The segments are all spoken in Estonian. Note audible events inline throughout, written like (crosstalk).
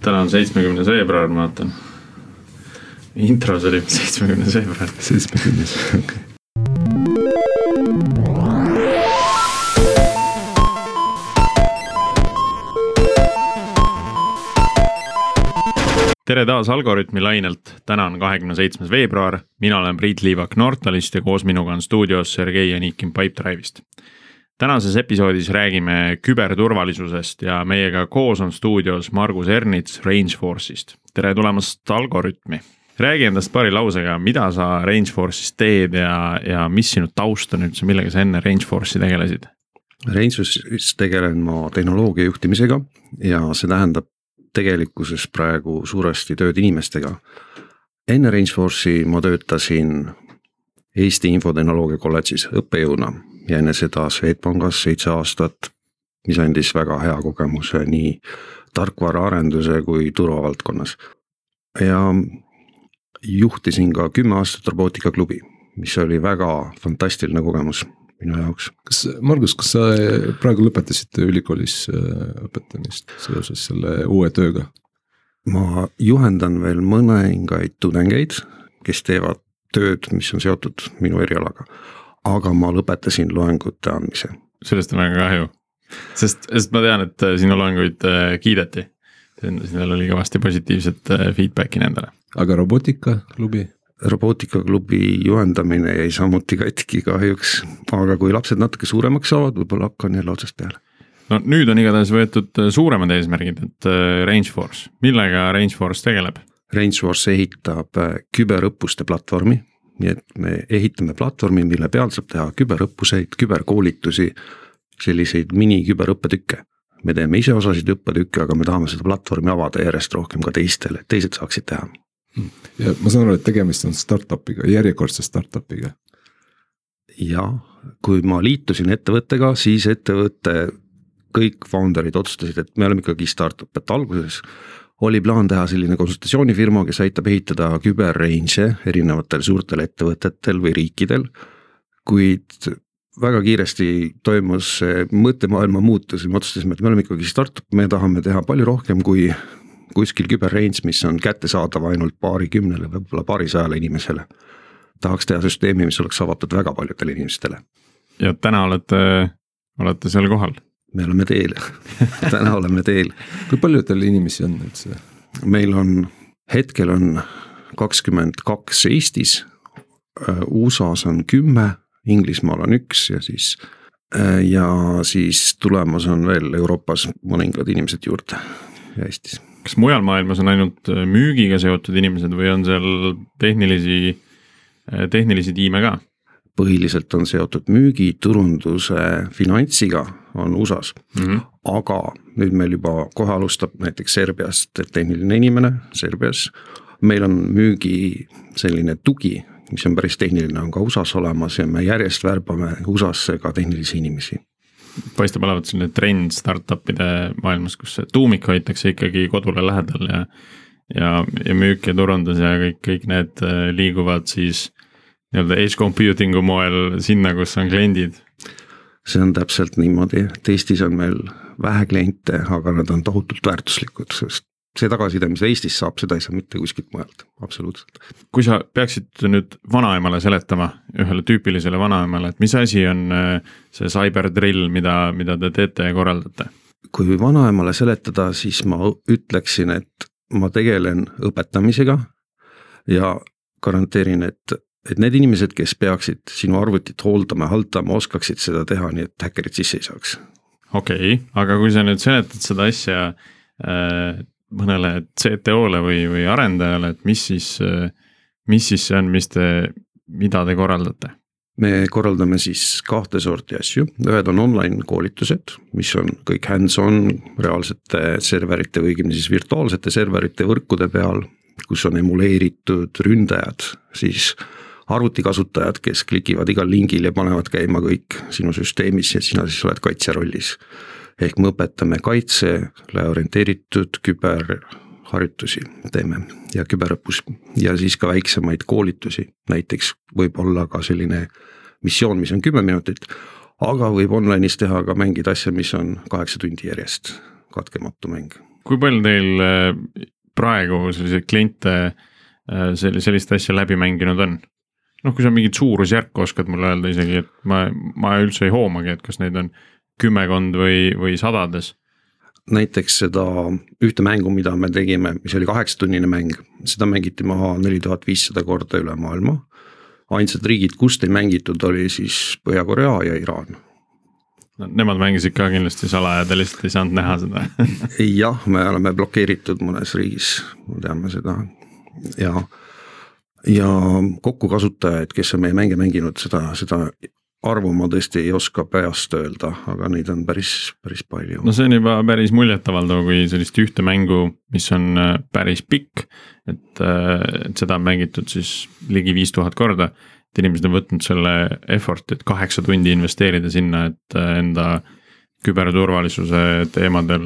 täna on seitsmekümnes veebruar, ma vaatan. intros oli (laughs) seitsmekümnes veebruar. seitsmekümnes, okei okay. tere taas Algorütmi lainelt, täna on kahekümne seitsmes veebruar, mina olen Priit Liivak Nortalist ja koos minuga on stuudios Sergei Anikin Pipedrive'ist. Tänases episoodis räägime küberturvalisusest ja meiega koos on stuudios Margus Ernits Rangeforce'ist. tere tulemast Algorütmi. räägi endast paari lausega, mida sa Rangeforce'is teed ja, ja mis sinu taust on üldse, millega sa enne Rangeforce'i tegelesid? Rangeforce'is tegelen ma tehnoloogia juhtimisega ja see tähendab tegelikkuses praegu suuresti tööd inimestega. enne Rangeforce'i ma töötasin Eesti Infotehnoloogia kolledžis õppejõuna ja enne seda Swedbankis seitse aastat, mis andis väga hea kogemuse nii tarkvaraarenduse kui turvavaldkonnas. ja juhtisin ka kümme aastat robootikaklubi, mis oli väga fantastiline kogemus minu jaoks. kas, Margus, kas sa praegu lõpetasid ülikoolis äh, õpetamist seoses selle uue tööga? ma juhendan veel mõningaid tudengeid, kes teevad tööd, mis on seotud minu erialaga. Aga ma lõpetasin loengute andmise. sellest on väga kahju, sest, sest ma tean, et äh, sinu loenguid äh, kiideti. Sinul oli kõvasti positiivset feedback'i nendele. aga robootikaklubi? robootikaklubi juhendamine jäi samuti katki kahjuks, aga kui lapsed natuke suuremaks saavad, võib-olla hakkan jälle otsast peale. no nüüd on igatahes võetud äh, suuremad eesmärgid, et äh, Rangeforce, millega Rangeforce tegeleb? Rangeforce ehitab äh, küberõppuste platvormi, nii et me ehitame platvormi, mille peal saab teha küberõppuseid, küberkoolitusi, selliseid miniküberõppetükke. me teeme ise osasid õppetükke, aga me tahame seda platvormi avada järjest rohkem ka teistele, et teised saaksid teha ja ma saan aru, et tegemist on startup'iga, järjekordse startup'iga. jah, kui ma liitusin ettevõttega, siis ettevõtte kõik founder'id otsustasid, et me oleme ikkagi startup, et alguses oli plaan teha selline konsultatsioonifirma, kes aitab ehitada küberrange'e erinevatel suurtel ettevõtetel või riikidel. kuid väga kiiresti toimus mõttemaailma muutus ja me otsustasime, et me oleme ikkagi startup, me tahame teha palju rohkem kui kuskil küberrange, mis on kättesaadav ainult paarikümnele, võib-olla paarisajale inimesele. tahaks teha süsteemi, mis oleks avatud väga paljudele inimestele. ja täna olete, olete seal kohal? Me oleme teel (laughs) täna oleme teel. kui palju teil inimesi on üldse? meil on, hetkel on kakskümmend kaks Eestis, äh, USA-s on kümme, Inglismaal on üks ja siis äh, ja siis tulemas on veel Euroopas mõningad inimesed juurde ja Eestis kas mujal maailmas on ainult äh, müügiga seotud inimesed või on seal tehnilisi, tehnilisi tiime ka? põhiliselt on seotud müügi, turunduse, finantsiga on USA-s mm, -hmm. aga nüüd meil juba kohe alustab näiteks Serbiast tehniline inimene Serbias. meil on müügi selline tugi, mis on päris tehniline, on ka USA-s olemas ja me järjest värbame USA-sse ka tehnilisi inimesi paistab olevat selline trend startup'ide maailmas, kus see tuumik hoitakse ikkagi kodule lähedal ja ja, ja müük ja turundus ja kõik, kõik need äh, liiguvad siis nii-öelda edge computing'u moel sinna, kus on kliendid. See on täpselt niimoodi, et Eestis on meil vähe kliente, aga nad on tohutult väärtuslikud, sest see tagasiside, mis Eestis saab, seda ei saa mitte kuskilt mujalt, absoluutselt. kui sa peaksid nüüd vanaemale seletama, ühele tüüpilisele vanaemale, et mis asi on äh, see cyber drill, mida, mida te teete ja korraldate? kui vanaemale seletada, siis ma ütleksin, et ma tegelen õpetamisega ja garanteerin, et, et need inimesed, kes peaksid sinu arvutit hooldama, haldama, oskaksid seda teha, nii et häkkerid sisse ei saaks. okei okay,, aga kui sa nüüd seletad seda asja äh, mõnele CTO-le või, või arendajale, et mis siis, mis siis see on, mis te, mida te korraldate? me korraldame siis kahte sorti asju, ühed on online koolitused, mis on kõik hands-on reaalsete serverite või õigemini siis virtuaalsete serverite võrkude peal, kus on emuleeritud ründajad, siis arvutikasutajad, kes klikivad igal lingil ja panevad käima kõik sinu süsteemis ja sina siis oled kaitsja rollis ehk me õpetame kaitsele orienteeritud küberharjutusi teeme ja küberõppus ja siis ka väiksemaid koolitusi, näiteks võib olla ka selline missioon, mis on kümme minutit, aga võib online'is teha ka mängida asja, mis on kaheksa tundi järjest, katkematu mäng. kui palju teil äh, praegu selliseid kliente sel-, sellist asja läbi mänginud on? Noh, kui sa mingit suurusjärku oskad mulle öelda isegi, et ma, ma üldse ei hoomagi, et kas neid on kümmekond või, või sadades näiteks seda ühte mängu, mida me tegime, mis oli kaheksatunnine mäng, seda mängiti maha neli tuhat viissada korda üle maailma. ainsad riigid, kust ei mängitud, oli siis Põhja-Korea ja Iraan. no nemad mängisid ka kindlasti salaja, te lihtsalt ei saanud näha seda (laughs) jah, me oleme blokeeritud mõnes riigis, me teame seda ja ja kokku kasutajaid, kes on meie mänge mänginud, seda, seda arvu ma tõesti ei oska peast öelda, aga neid on päris, päris palju. no see on juba päris muljetavaldav, kui sellist ühte mängu, mis on äh, päris pikk, et, äh, et seda on mängitud siis ligi viis tuhat korda. et inimesed on võtnud selle effort'i, et kaheksa tundi investeerida sinna, et äh, enda küberturvalisuse teemadel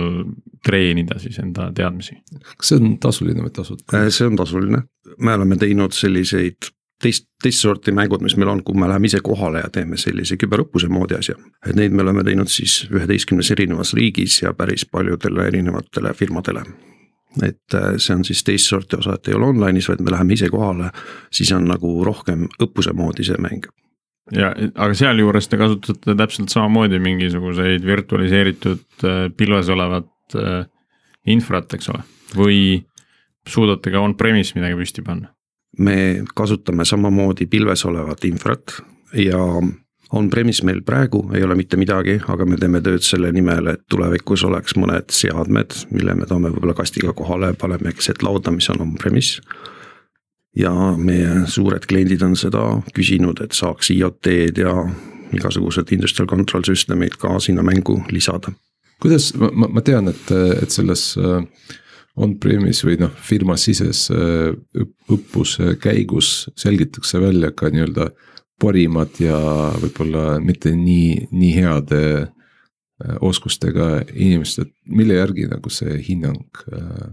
treenida siis enda teadmisi. kas see on tasuline või tasuta? see on tasuline, me oleme teinud selliseid teist, teist sorti mängud, mis meil on, kui me läheme ise kohale ja teeme sellise küberõppuse moodi asja. et neid me oleme teinud siis üheteistkümnes erinevas riigis ja päris paljudele erinevatele firmadele. et äh, see on siis teist sorti osa, et ei ole online'is, vaid me läheme ise kohale, siis on nagu rohkem õppuse moodi see mäng ja, aga sealjuures te kasutate täpselt samamoodi mingisuguseid virtualiseeritud äh, pilves olevat äh, infrat, eks ole, või suudate ka on-premise midagi püsti panna? me kasutame samamoodi pilves olevat infrat ja on-premise meil praegu ei ole mitte midagi, aga me teeme tööd selle nimel, et tulevikus oleks mõned seadmed, mille me toome võib-olla kastiga kohale, paneme keset lauda, mis on on-premise. ja meie suured kliendid on seda küsinud, et saaks IoT-d ja igasugused industrial control system'id ka sinna mängu lisada. kuidas, ma, ma tean, et, et selles äh on-premise või noh, firmasises äh, õppuse käigus selgitakse välja ka nii-öelda parimad ja võib-olla mitte nii, nii heade äh, oskustega inimesed, mille järgi nagu see hinnang äh,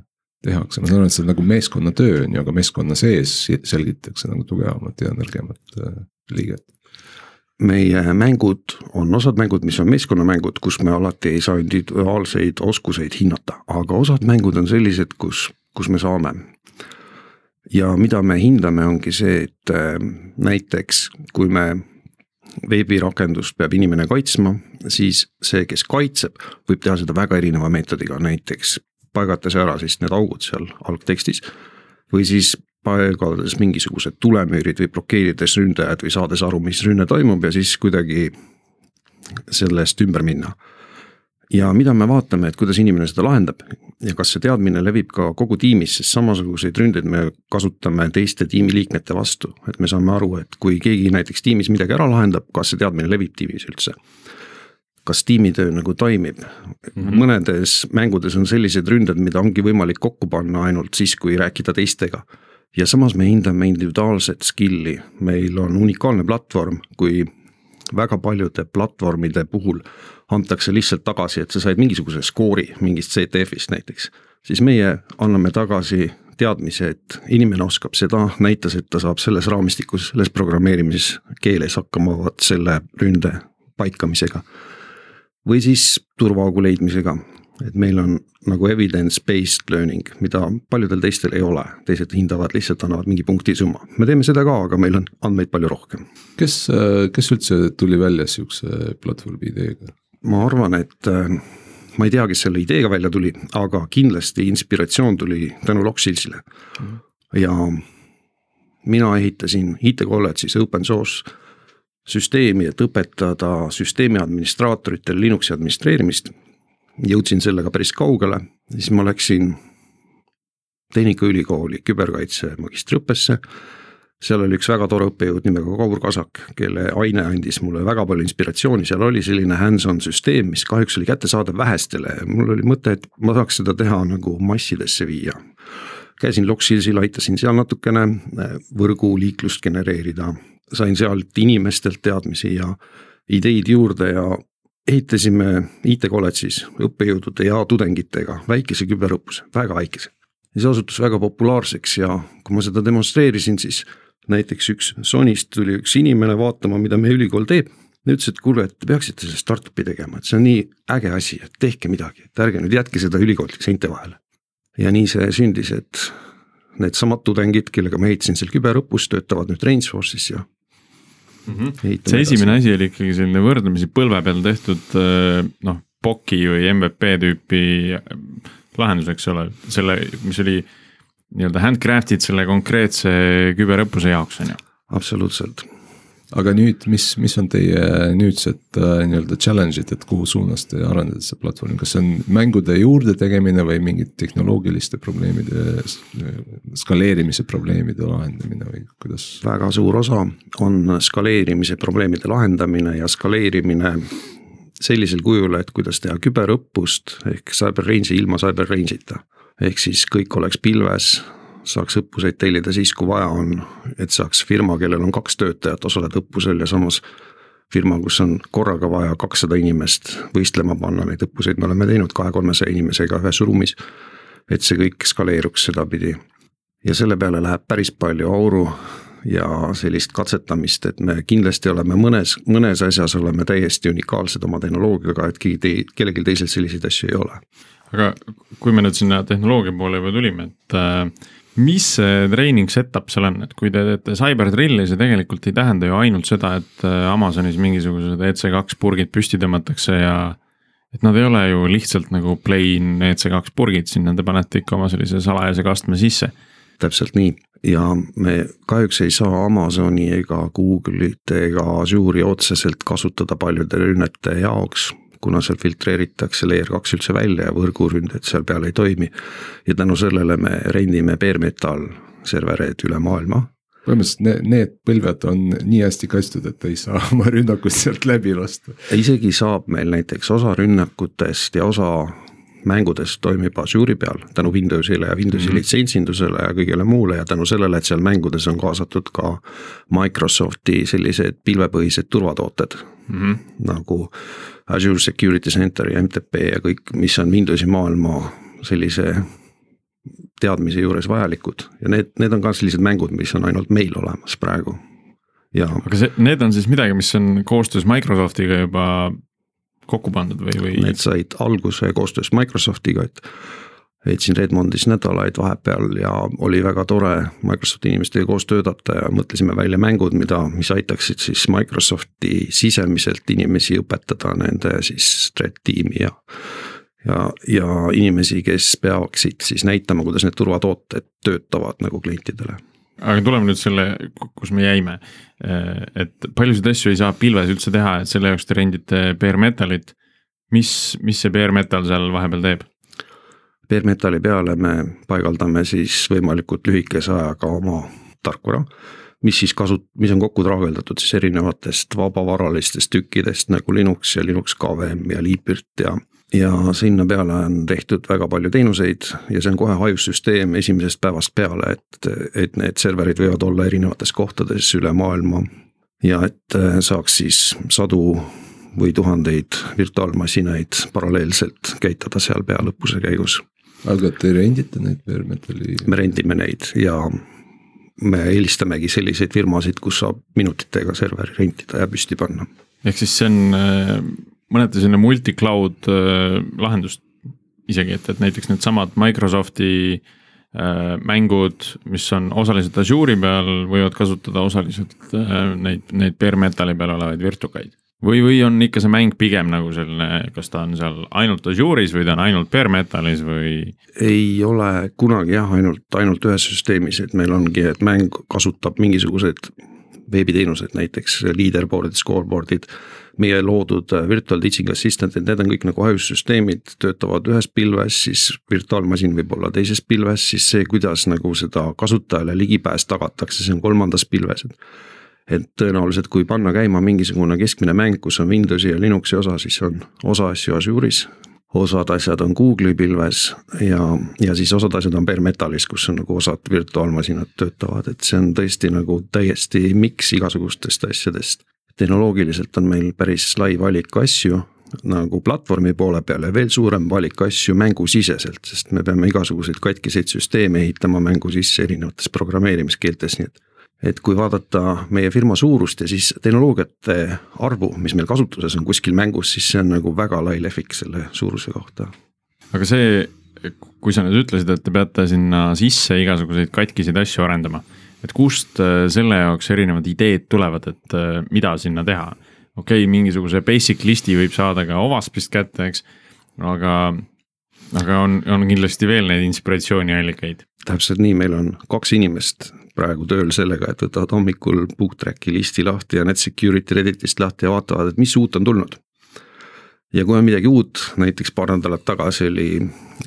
tehakse, ma saan aru, et see on nagu meeskonnatöö on ju, aga meeskonna sees selgitatakse nagu tugevamat ja nõrgemat liiget meie mängud on osad mängud, mis on meeskonnamängud, kus me alati ei saa individuaalseid oskuseid hinnata, aga osad mängud on sellised, kus, kus me saame. ja mida me hindame, ongi see, et äh, näiteks kui me veebirakendust peab inimene kaitsma, siis see, kes kaitseb, võib teha seda väga erineva meetodiga, näiteks paigates ära siis need augud seal algtekstis. Või siis paigaldades mingisugused tulemüürid või blokeerides ründajad või saades aru, mis rünne toimub ja siis kuidagi sellest ümber minna. ja mida me vaatame, et kuidas inimene seda lahendab ja kas see teadmine levib ka kogu tiimis, sest samasuguseid ründeid me kasutame teiste tiimiliikmete vastu, et me saame aru, et kui keegi näiteks tiimis midagi ära lahendab, kas see teadmine levib tiimis üldse kas tiimitöö nagu toimib mm. -hmm. mõnedes mängudes on sellised ründed, mida ongi võimalik kokku panna ainult siis, kui rääkida teistega ja samas me hindame individuaalset skill'i, meil on unikaalne platvorm, kui väga paljude platvormide puhul antakse lihtsalt tagasi, et sa said mingisuguse skoori mingist CTF-ist näiteks. siis meie anname tagasi teadmise, et inimene oskab seda, näitas, et ta saab selles raamistikus, selles programmeerimiskeeles hakkama vot selle ründe paikamisega. Või siis turvaaugu leidmisega, et meil on nagu evidence-based learning, mida paljudel teistel ei ole, teised hindavad lihtsalt, annavad mingi punktisumma. me teeme seda ka, aga meil on andmeid palju rohkem. kes, kes üldse tuli välja sihukese platvormi ideega? ma arvan, et äh, ma ei tea, kes selle ideega välja tuli, aga kindlasti inspiratsioon tuli tänu Locksilsile. -hmm. ja mina ehitasin IT kolledžis open source süsteemi, et õpetada süsteemi administraatoritel Linuxi administreerimist jõudsin sellega päris kaugele, siis ma läksin Tehnikaülikooli küberkaitse magistriõppesse. seal oli üks väga tore õppejõud nimega Kaur Kasak, kelle aine andis mulle väga palju inspiratsiooni, seal oli selline hands-on süsteem, mis kahjuks oli kättesaadav vähestele mul oli mõte, et ma tahaks seda teha nagu massidesse viia. käisin Locksilsil, aitasin seal natukene võrguliiklust genereerida, sain sealt inimestelt teadmisi ja ideid juurde ja ehitasime IT kolledžis õppejõudude ja tudengitega väikese küberõppuse, väga väikese. ja see osutus väga populaarseks ja kui ma seda demonstreerisin, siis näiteks üks Sonyst tuli üks inimene vaatama, mida meie ülikool teeb. ja ütles, et kuule, et te peaksite selle startup'i tegema, et see on nii äge asi, et tehke midagi, et ärge nüüd jätke seda ülikooli seinte vahele. ja nii see sündis, et needsamad tudengid, kellega ma ehitasin seal küberõppust, töötavad nüüd Rainsforce'is ja mm. -hmm. see esimene asi oli ikkagi selline võrdlemisi põlve peal tehtud noh, POC-i või MVP tüüpi lahendus, eks ole, selle, mis oli nii-öelda handcraft'id selle konkreetse küberõppuse jaoks, on ju. absoluutselt aga nüüd, mis, mis on teie nüüdsed äh, nii-öelda challenge'id, et kuhu suunas te arendate seda platvormi, kas see on mängude juurde tegemine või mingite tehnoloogiliste probleemide, skaleerimise probleemide lahendamine või kuidas? väga suur osa on skaleerimise probleemide lahendamine ja skaleerimine sellisel kujul, et kuidas teha küberõppust ehk cyber range'i ilma cyber range'ita. ehk siis kõik oleks pilves saaks õppuseid tellida siis, kui vaja on, et saaks firma, kellel on kaks töötajat, osaleda õppusel ja samas firma, kus on korraga vaja kakssada inimest võistlema panna, neid õppuseid me oleme teinud kahe-kolmesaja inimesega ühes ruumis. et see kõik skaleeruks sedapidi. ja selle peale läheb päris palju auru ja sellist katsetamist, et me kindlasti oleme mõnes, mõnes asjas oleme täiesti unikaalsed oma tehnoloogiaga, et keegi tei-, kellelgi teisel selliseid asju ei ole. aga kui me nüüd sinna tehnoloogia poole juba tulime, et äh, mis see treening setup seal on, et kui te teete CyberDrilli, see tegelikult ei tähenda ju ainult seda, et äh, Amazonis mingisugused EC2 purgid püsti tõmmatakse ja et nad ei ole ju lihtsalt nagu plain EC2 purgid, sinna te panete ikka oma sellise salajase kastme sisse. täpselt nii ja me kahjuks ei saa Amazoni ega Google'it ega Azure'i otseselt kasutada paljude rünnete jaoks kuna seal filtreeritakse layer kaks üldse välja ja võrguründed seal peal ei toimi. ja tänu sellele me rendime bare metal servereid üle maailma põhimõtteliselt need, need põlved on nii hästi kaitstud, et ei saa (laughs) oma rünnakut sealt läbi lasta. isegi saab meil näiteks osa rünnakutest ja osa mängudest toimib Azure'i peal tänu Windowsile ja Windowsi mm -hmm. litsentsidusele ja kõigele muule ja tänu sellele, et seal mängudes on kaasatud ka Microsofti sellised pilvepõhised turvatooted mm. -hmm. nagu Azure Security Center ja MTP ja kõik, mis on Windowsi maailma sellise teadmise juures vajalikud ja need, need on ka sellised mängud, mis on ainult meil olemas praegu. ja. aga see, need on siis midagi, mis on koostöös Microsoftiga juba kokku pandud või, või? Need said alguse koostöös Microsoftiga, et veetsin Redmondis nädalaid vahepeal ja oli väga tore Microsofti inimestega koos töötada ja mõtlesime välja mängud, mida, mis aitaksid siis Microsofti sisemiselt inimesi õpetada, nende siis threat tiimi ja ja, ja inimesi, kes peaksid siis näitama, kuidas need turvatooted töötavad nagu klientidele aga tuleme nüüd selle, kus me jäime. et paljusid asju ei saa pilves üldse teha, et selle jaoks te rendite bare metalit. mis, mis see bare metal seal vahepeal teeb? Bare metali peale me paigaldame siis võimalikult lühikese ajaga oma tarkvara mis siis kasut-, mis on kokku traageldatud siis erinevatest vabavaralistest tükkidest nagu Linux ja Linux KVM ja Lipirt ja ja sinna peale on tehtud väga palju teenuseid ja see on kohe hajussüsteem esimesest päevast peale, et, et need serverid võivad olla erinevates kohtades üle maailma. ja et äh, saaks siis sadu või tuhandeid virtuaalmasinaid paralleelselt käitada seal peal õppuse käigus. Aga te rendite neid bare metali? me rendime neid ja me eelistamegi selliseid firmasid, kus saab minutitega serveri rentida ja püsti panna. ehk siis see on äh, mõneti selline multi-cloud äh, lahendust isegi, et, et näiteks needsamad Microsofti äh, mängud, mis on osaliselt Azure'i peal, võivad kasutada osaliselt neid, neid bare metal'i peal olevaid virtukaid. Või, või on ikka see mäng pigem nagu selline, kas ta on seal ainult Azure'is või ta on ainult bare metal'is või? ei ole kunagi jah, ainult, ainult ühes süsteemis, et meil ongi, et mäng kasutab mingisuguseid veebiteenused, näiteks leaderboard'id, scoreboard'id meie loodud virtual teaching assistant'id, need on kõik nagu hajussüsteemid, töötavad ühes pilves, siis virtuaalmasin võib olla teises pilves, siis see, kuidas nagu seda kasutajale ligipääs tagatakse, see on kolmandas pilves. et tõenäoliselt, kui panna käima mingisugune keskmine mäng, kus on Windowsi ja Linuxi osa, siis on osa asju Azure'is osad asjad on Google'i pilves ja, ja siis osad asjad on bare metalis, kus on nagu osad virtuaalmasinad töötavad, et see on tõesti nagu täiesti miks igasugustest asjadest tehnoloogiliselt on meil päris lai valik asju nagu platvormi poole peal ja veel suurem valik asju mängusiseselt, sest me peame igasuguseid katkiseid süsteeme ehitama mängu sisse erinevates programmeerimiskeeltes, nii et. Et kui vaadata meie firma suurust ja siis tehnoloogiate arvu, mis meil kasutuses on kuskil mängus, siis see on nagu väga lai lehvik selle suuruse kohta. aga see kui sa nüüd ütlesid, et te peate sinna sisse igasuguseid katkiseid asju arendama, et kust äh, selle jaoks erinevad ideed tulevad, et äh, mida sinna teha? okei okay,, mingisuguse basic listi võib saada ka Ovaspist kätte, eks, aga, aga on, on kindlasti veel neid inspiratsiooniallikaid. täpselt nii, meil on kaks inimest praegu tööl sellega, et võtavad hommikul BookTracki listi lahti ja NetSecurity Redditist lahti ja vaatavad, et mis uut on tulnud ja kui on midagi uut, näiteks paar nädalat tagasi oli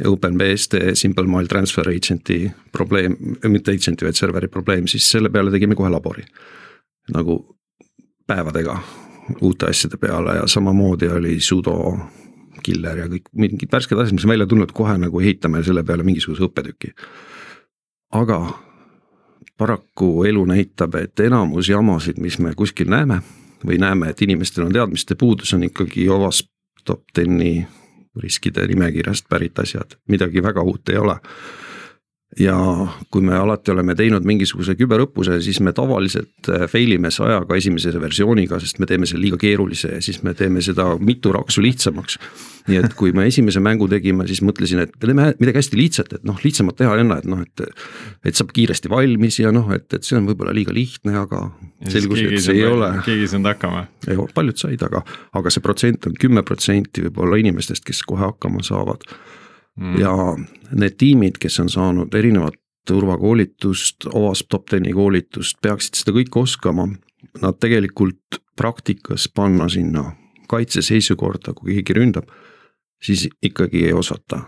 OpenBSD Simple Mile Transfer Agent'i probleem, mitte agent'i, vaid serveri probleem, siis selle peale tegime kohe labori. nagu päevadega uute asjade peale ja samamoodi oli sudo killer ja kõik mingid värsked asjad, mis on välja tulnud, kohe nagu ehitame selle peale mingisuguse õppetüki. aga paraku elu näitab, et enamus jamasid, mis me kuskil näeme või näeme, et inimestel on teadmiste puudus, on ikkagi Ovas top ten'i riskide nimekirjast pärit asjad, midagi väga uut ei ole ja kui me alati oleme teinud mingisuguse küberõppuse, siis me tavaliselt äh, fail ime sajaga esimese versiooniga, sest me teeme selle liiga keerulise ja siis me teeme seda mitu raksu lihtsamaks. nii et kui me esimese mängu tegime, siis mõtlesin, et me teeme midagi hästi lihtsat, et noh, lihtsamat teha ei anna, et noh, et. et saab kiiresti valmis ja noh, et, et see on võib-olla liiga lihtne, aga selgus, et see ei ole. keegi ei saanud hakkama. paljud said, aga, aga see protsent on kümme protsenti võib-olla inimestest, kes kohe hakkama saavad mm.. ja need tiimid, kes on saanud erinevat turvakoolitust, OWASP top ten'i koolitust, peaksid seda kõike oskama. Nad tegelikult praktikas panna sinna kaitseseisukorda, kui keegi ründab, siis ikkagi ei osata.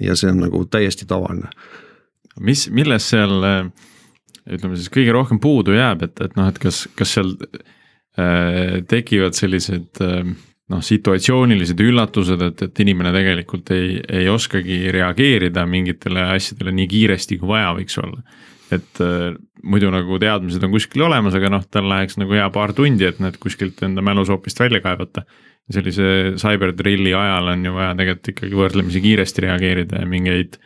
ja see on nagu täiesti tavaline. mis, milles seal ütleme siis kõige rohkem puudu jääb, et, et noh, et kas, kas seal äh, tekivad sellised äh, noh, situatsioonilised üllatused, et, et inimene tegelikult ei, ei oskagi reageerida mingitele asjadele nii kiiresti, kui vaja võiks olla. et äh, muidu nagu teadmised on kuskil olemas, aga noh, tal läheks nagu hea paar tundi, et need kuskilt enda mälusoopist välja kaevata. sellise cyber drill'i ajal on ju vaja tegelikult ikkagi võrdlemisi kiiresti reageerida ja mingeid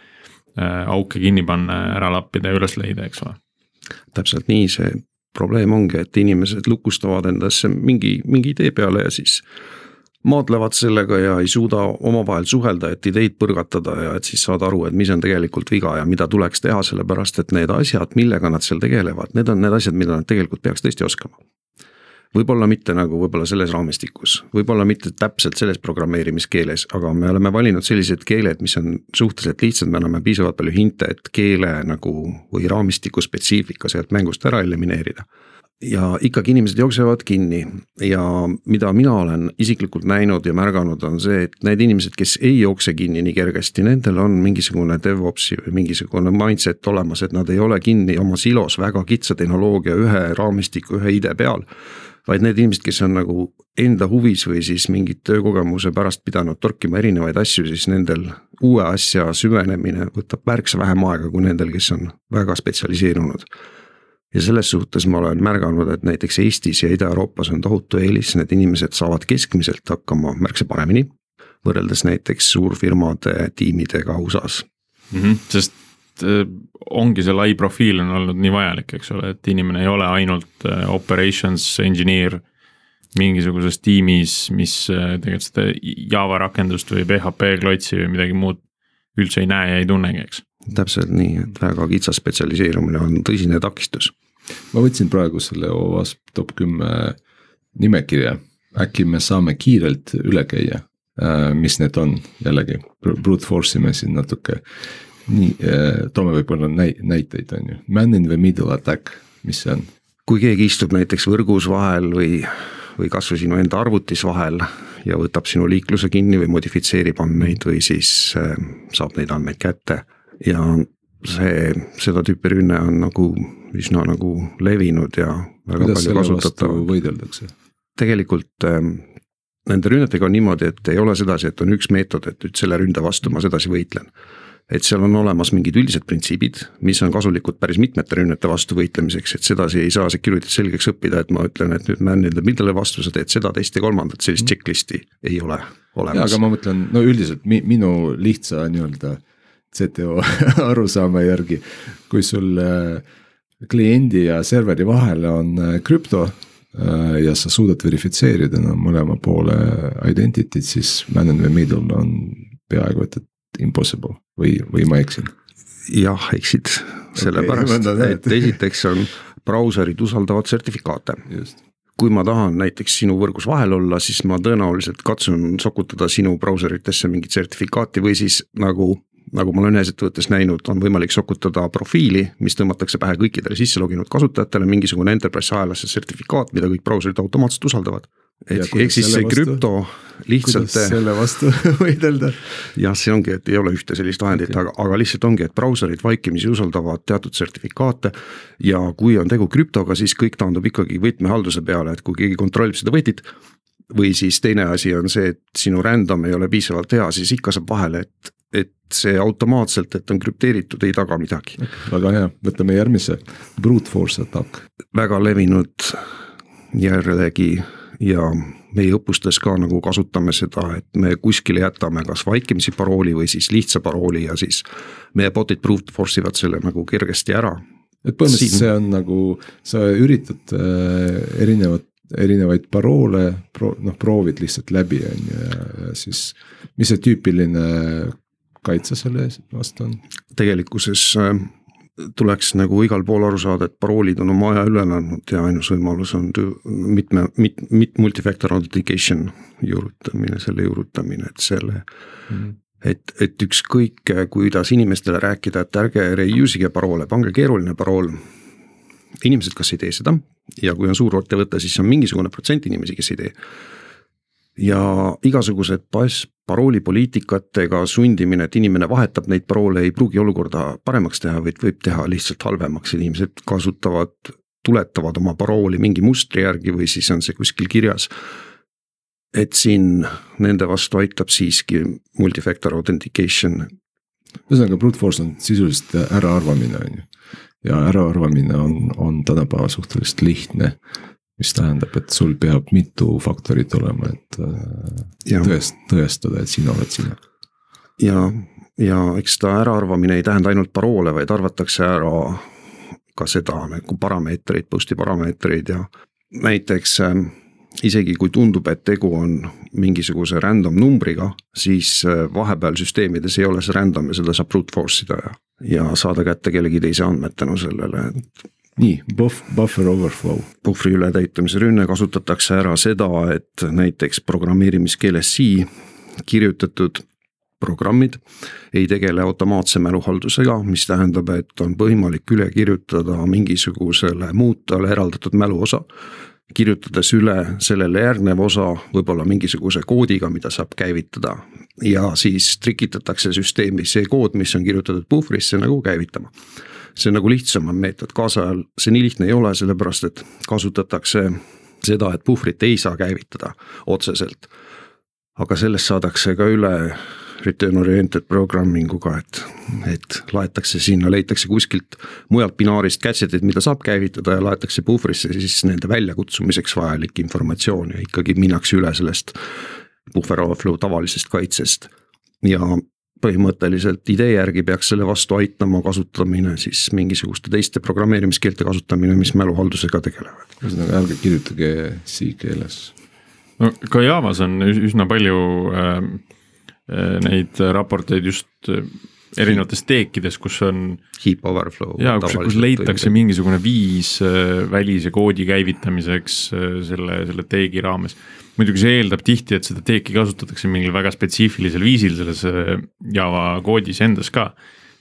äh, auke kinni panna, ära lappida ja üles leida, eks ole. täpselt nii, see probleem ongi, et inimesed lukustavad endasse mingi, mingi idee peale ja siis maadlevad sellega ja ei suuda omavahel suhelda, et ideid põrgatada ja et siis saada aru, et mis on tegelikult viga ja mida tuleks teha, sellepärast et need asjad, millega nad seal tegelevad, need on need asjad, mida nad tegelikult peaks tõesti oskama. võib-olla mitte nagu võib-olla selles raamistikus, võib-olla mitte täpselt selles programmeerimiskeeles, aga me oleme valinud sellised keeled, mis on suhteliselt lihtsad, me anname piisavalt palju hinte, et keele nagu või raamistiku spetsiifika sealt mängust ära elimineerida ja ikkagi inimesed jooksevad kinni ja mida mina olen isiklikult näinud ja märganud, on see, et need inimesed, kes ei jookse kinni nii kergesti, nendel on mingisugune DevOpsi või mingisugune mindset olemas, et nad ei ole kinni oma silos väga kitsa tehnoloogia ühe raamistiku, ühe idee peal. vaid need inimesed, kes on nagu enda huvis või siis mingit töökogemuse pärast pidanud torkima erinevaid asju, siis nendel uue asja süvenemine võtab märksa vähem aega kui nendel, kes on väga spetsialiseerunud ja selles suhtes ma olen märganud, et näiteks Eestis ja Ida-Euroopas on tohutu eelis, need inimesed saavad keskmiselt hakkama märksa paremini. võrreldes näiteks suurfirmade tiimidega USA-s mm. -hmm, sest äh, ongi see lai profiil on olnud nii vajalik, eks ole, et inimene ei ole ainult äh, operations engineer mingisuguses tiimis, mis äh, tegelikult seda Java rakendust või PHP klotsi või midagi muud üldse ei näe ja ei tunnegi, eks täpselt nii, et väga kitsas spetsialiseerumine on tõsine takistus. ma võtsin praegu selle OWASP top kümme nimekirja, äkki me saame kiirelt üle käia, äh, mis need on, jällegi brute force ime siin natuke. nii, äh, toome võib-olla näiteid, on ju, man in the middle attack, mis see on? kui keegi istub näiteks võrgus vahel või, või kasvõi sinu enda arvutis vahel ja võtab sinu liikluse kinni või modifitseerib andmeid või siis äh, saab neid andmeid kätte ja see, seda tüüpi rünne on nagu üsna nagu levinud ja väga Kuidas palju kasutatav. võideldakse? tegelikult ähm, nende rünnetega on niimoodi, et ei ole sedasi, et on üks meetod, et nüüd selle ründe vastu ma sedasi võitlen. Et seal on olemas mingid üldised printsiibid, mis on kasulikud päris mitmete rünnete vastu võitlemiseks, et sedasi ei saa security't selgeks õppida, et ma ütlen, et nüüd man in the middle'e vastu sa teed seda, teist ja kolmandat, sellist mm. checklist'i ei ole olemas. aga ma mõtlen, no üldiselt mi, minu lihtsa nii-öelda CTO (laughs) arusaama järgi, kui sul äh, kliendi ja serveri vahel on äh, krüpto äh, ja sa suudad verifitseerida no, mõlema poole identity't, siis man in the middle on peaaegu et, et impossible või, või ma eksin? jah, eksid, sellepärast okay, et esiteks on brauserid usaldavad sertifikaate. kui ma tahan näiteks sinu võrgus vahel olla, siis ma tõenäoliselt katsun sokutada sinu brauseritesse mingit sertifikaati või siis nagu nagu ma olen ühes ettevõttes näinud, on võimalik sokutada profiili, mis tõmmatakse pähe kõikidele sisse loginud kasutajatele, mingisugune enterprise ahelasse sertifikaat, mida kõik brauserid automaatselt usaldavad ehk siis see krüpto lihtsalt. selle vastu (laughs) võidelda? jah, see ongi, et ei ole ühte sellist vahendit okay., aga, aga lihtsalt ongi, et brauserid vaikimisi usaldavad teatud sertifikaate. ja kui on tegu krüptoga, siis kõik taandub ikkagi võtmehalduse peale, et kui keegi kontrollib seda võtit. või siis teine asi on see, et sinu random ei ole piisavalt hea, siis ikka saab vahele, et, et see automaatselt, et on krüpteeritud, ei taga midagi väga hea, võtame järgmise, brute force attack. väga levinud jällegi ja meie õppustes ka nagu kasutame seda, et me kuskile jätame kas vaikimisi parooli või siis lihtsa parooli ja siis meie bot'id brute force ivad selle nagu kergesti ära. et põhimõtteliselt Siin... see on nagu, sa üritad äh, erinevat, erinevaid paroole pro,, noh proovid lihtsalt läbi, on ju, ja, siis mis see tüüpiline kaitse selle vastu on? tegelikkuses äh, tuleks nagu igal pool aru saada, et paroolid on oma aja üle elanud ja ainus võimalus on mitme, mit-, mit-, multifactor authentication juurutamine, selle juurutamine, et selle mm. et, et ükskõik, kuidas inimestele rääkida, et ärge reuse ige paroole, pange keeruline parool. inimesed kas ei tee seda ja kui on suur ettevõte, siis on mingisugune protsent inimesi, kes ei tee ja igasugused pass, paroolipoliitikatega sundimine, et inimene vahetab neid paroole, ei pruugi olukorda paremaks teha, vaid võib teha lihtsalt halvemaks, inimesed kasutavad, tuletavad oma parooli mingi mustri järgi või siis on see kuskil kirjas. et siin nende vastu aitab siiski multifactor authentication. ühesõnaga brute force on sisuliselt äraarvamine on ju ja äraarvamine on, on tänapäeval suhteliselt lihtne mis tähendab, et sul peab mitu faktorit olema, et äh, ja. tõest-, tõestada, et sina oled sina. ja, ja eks ta äraarvamine ei tähenda ainult paroole, vaid arvatakse ära ka seda nagu parameetreid, post'i parameetreid ja näiteks äh, isegi kui tundub, et tegu on mingisuguse random numbriga, siis äh, vahepeal süsteemides ei ole see random ja seda saab brute force ida ja, ja saada kätte kellegi teise andmed tänu sellele, et nii, buff, buffer overflow. puhvri ületäitumise rünne kasutatakse ära seda, et näiteks programmeerimiskeeles C kirjutatud programmid ei tegele automaatse mäluhaldusega, mis tähendab, et on võimalik üle kirjutada mingisugusele muutujale eraldatud mäluosa. kirjutades üle sellele järgnev osa võib-olla mingisuguse koodiga, mida saab käivitada ja siis trikitatakse süsteemi see kood, mis on kirjutatud puhvrisse nagu käivitama see on nagu lihtsam meetod, kaasajal see nii lihtne ei ole, sellepärast et kasutatakse seda, et puhvrit ei saa käivitada otseselt. aga sellest saadakse ka üle return oriented programming uga, et, et laetakse sinna, leitakse kuskilt mujalt binaarist gadget'id, mida saab käivitada ja laetakse puhvrisse siis nende väljakutsumiseks vajalik informatsioon ja ikkagi minnakse üle sellest buffer overflow tavalisest kaitsest. ja põhimõtteliselt idee järgi peaks selle vastu aitama kasutamine siis mingisuguste teiste programmeerimiskeelte kasutamine, mis mäluhaldusega tegelevad. ühesõnaga ärge kirjutage C keeles. no ka Javas on üsna palju äh, äh neid raporteid just äh, erinevates teekides, kus on. Heap overflow. jaa, kus, kus leitakse mingisugune viis äh, välise koodi käivitamiseks selle, selle teegi raames muidugi see eeldab tihti, et seda teeki kasutatakse mingil väga spetsiifilisel viisil selles äh, Java koodis endas ka.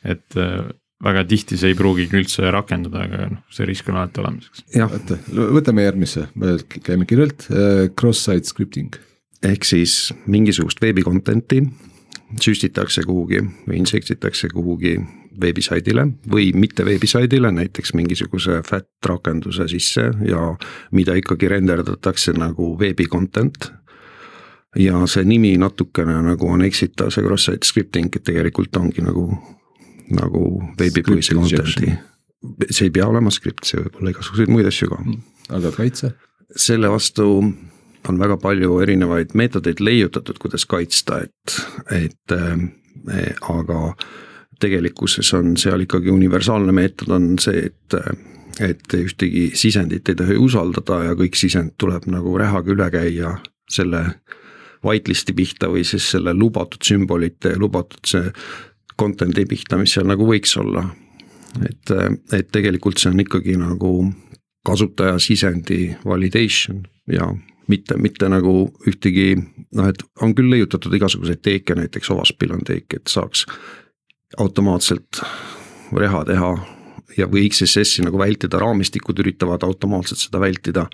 et äh, väga tihti see ei pruugigi üldse rakenduda, aga noh, see risk on alati olemas, eks. jah, võtame järgmise, käime kirjalt, äh, cross-site scripting. ehk siis mingisugust veebi content'i süstitakse kuhugi või insektitakse kuhugi veebisaidile või mitte veebisaidile, näiteks mingisuguse fat rakenduse sisse ja mida ikkagi renderdatakse nagu veebi content. ja see nimi natukene nagu on eksitav, see cross-site scripting tegelikult ongi nagu, nagu veebipõhise content'i. see ei pea olema skript, see võib olla igasuguseid muid asju ka. aga kaitse? selle vastu on väga palju erinevaid meetodeid leiutatud, kuidas kaitsta, et, et äh, aga tegelikkuses on seal ikkagi universaalne meetod on see, et et ühtegi sisendit ei tohi usaldada ja kõik sisend tuleb nagu rehaga üle käia selle whitelist'i pihta või siis selle lubatud sümbolite ja lubatud see content'i pihta, mis seal nagu võiks olla. et, et tegelikult see on ikkagi nagu kasutaja sisendi validation ja mitte, mitte nagu ühtegi noh, et on küll leiutatud igasuguseid teeke, näiteks Ovaspil on teek, et saaks automaatselt reha teha ja, või XSS-i nagu vältida, raamistikud üritavad automaatselt seda vältida.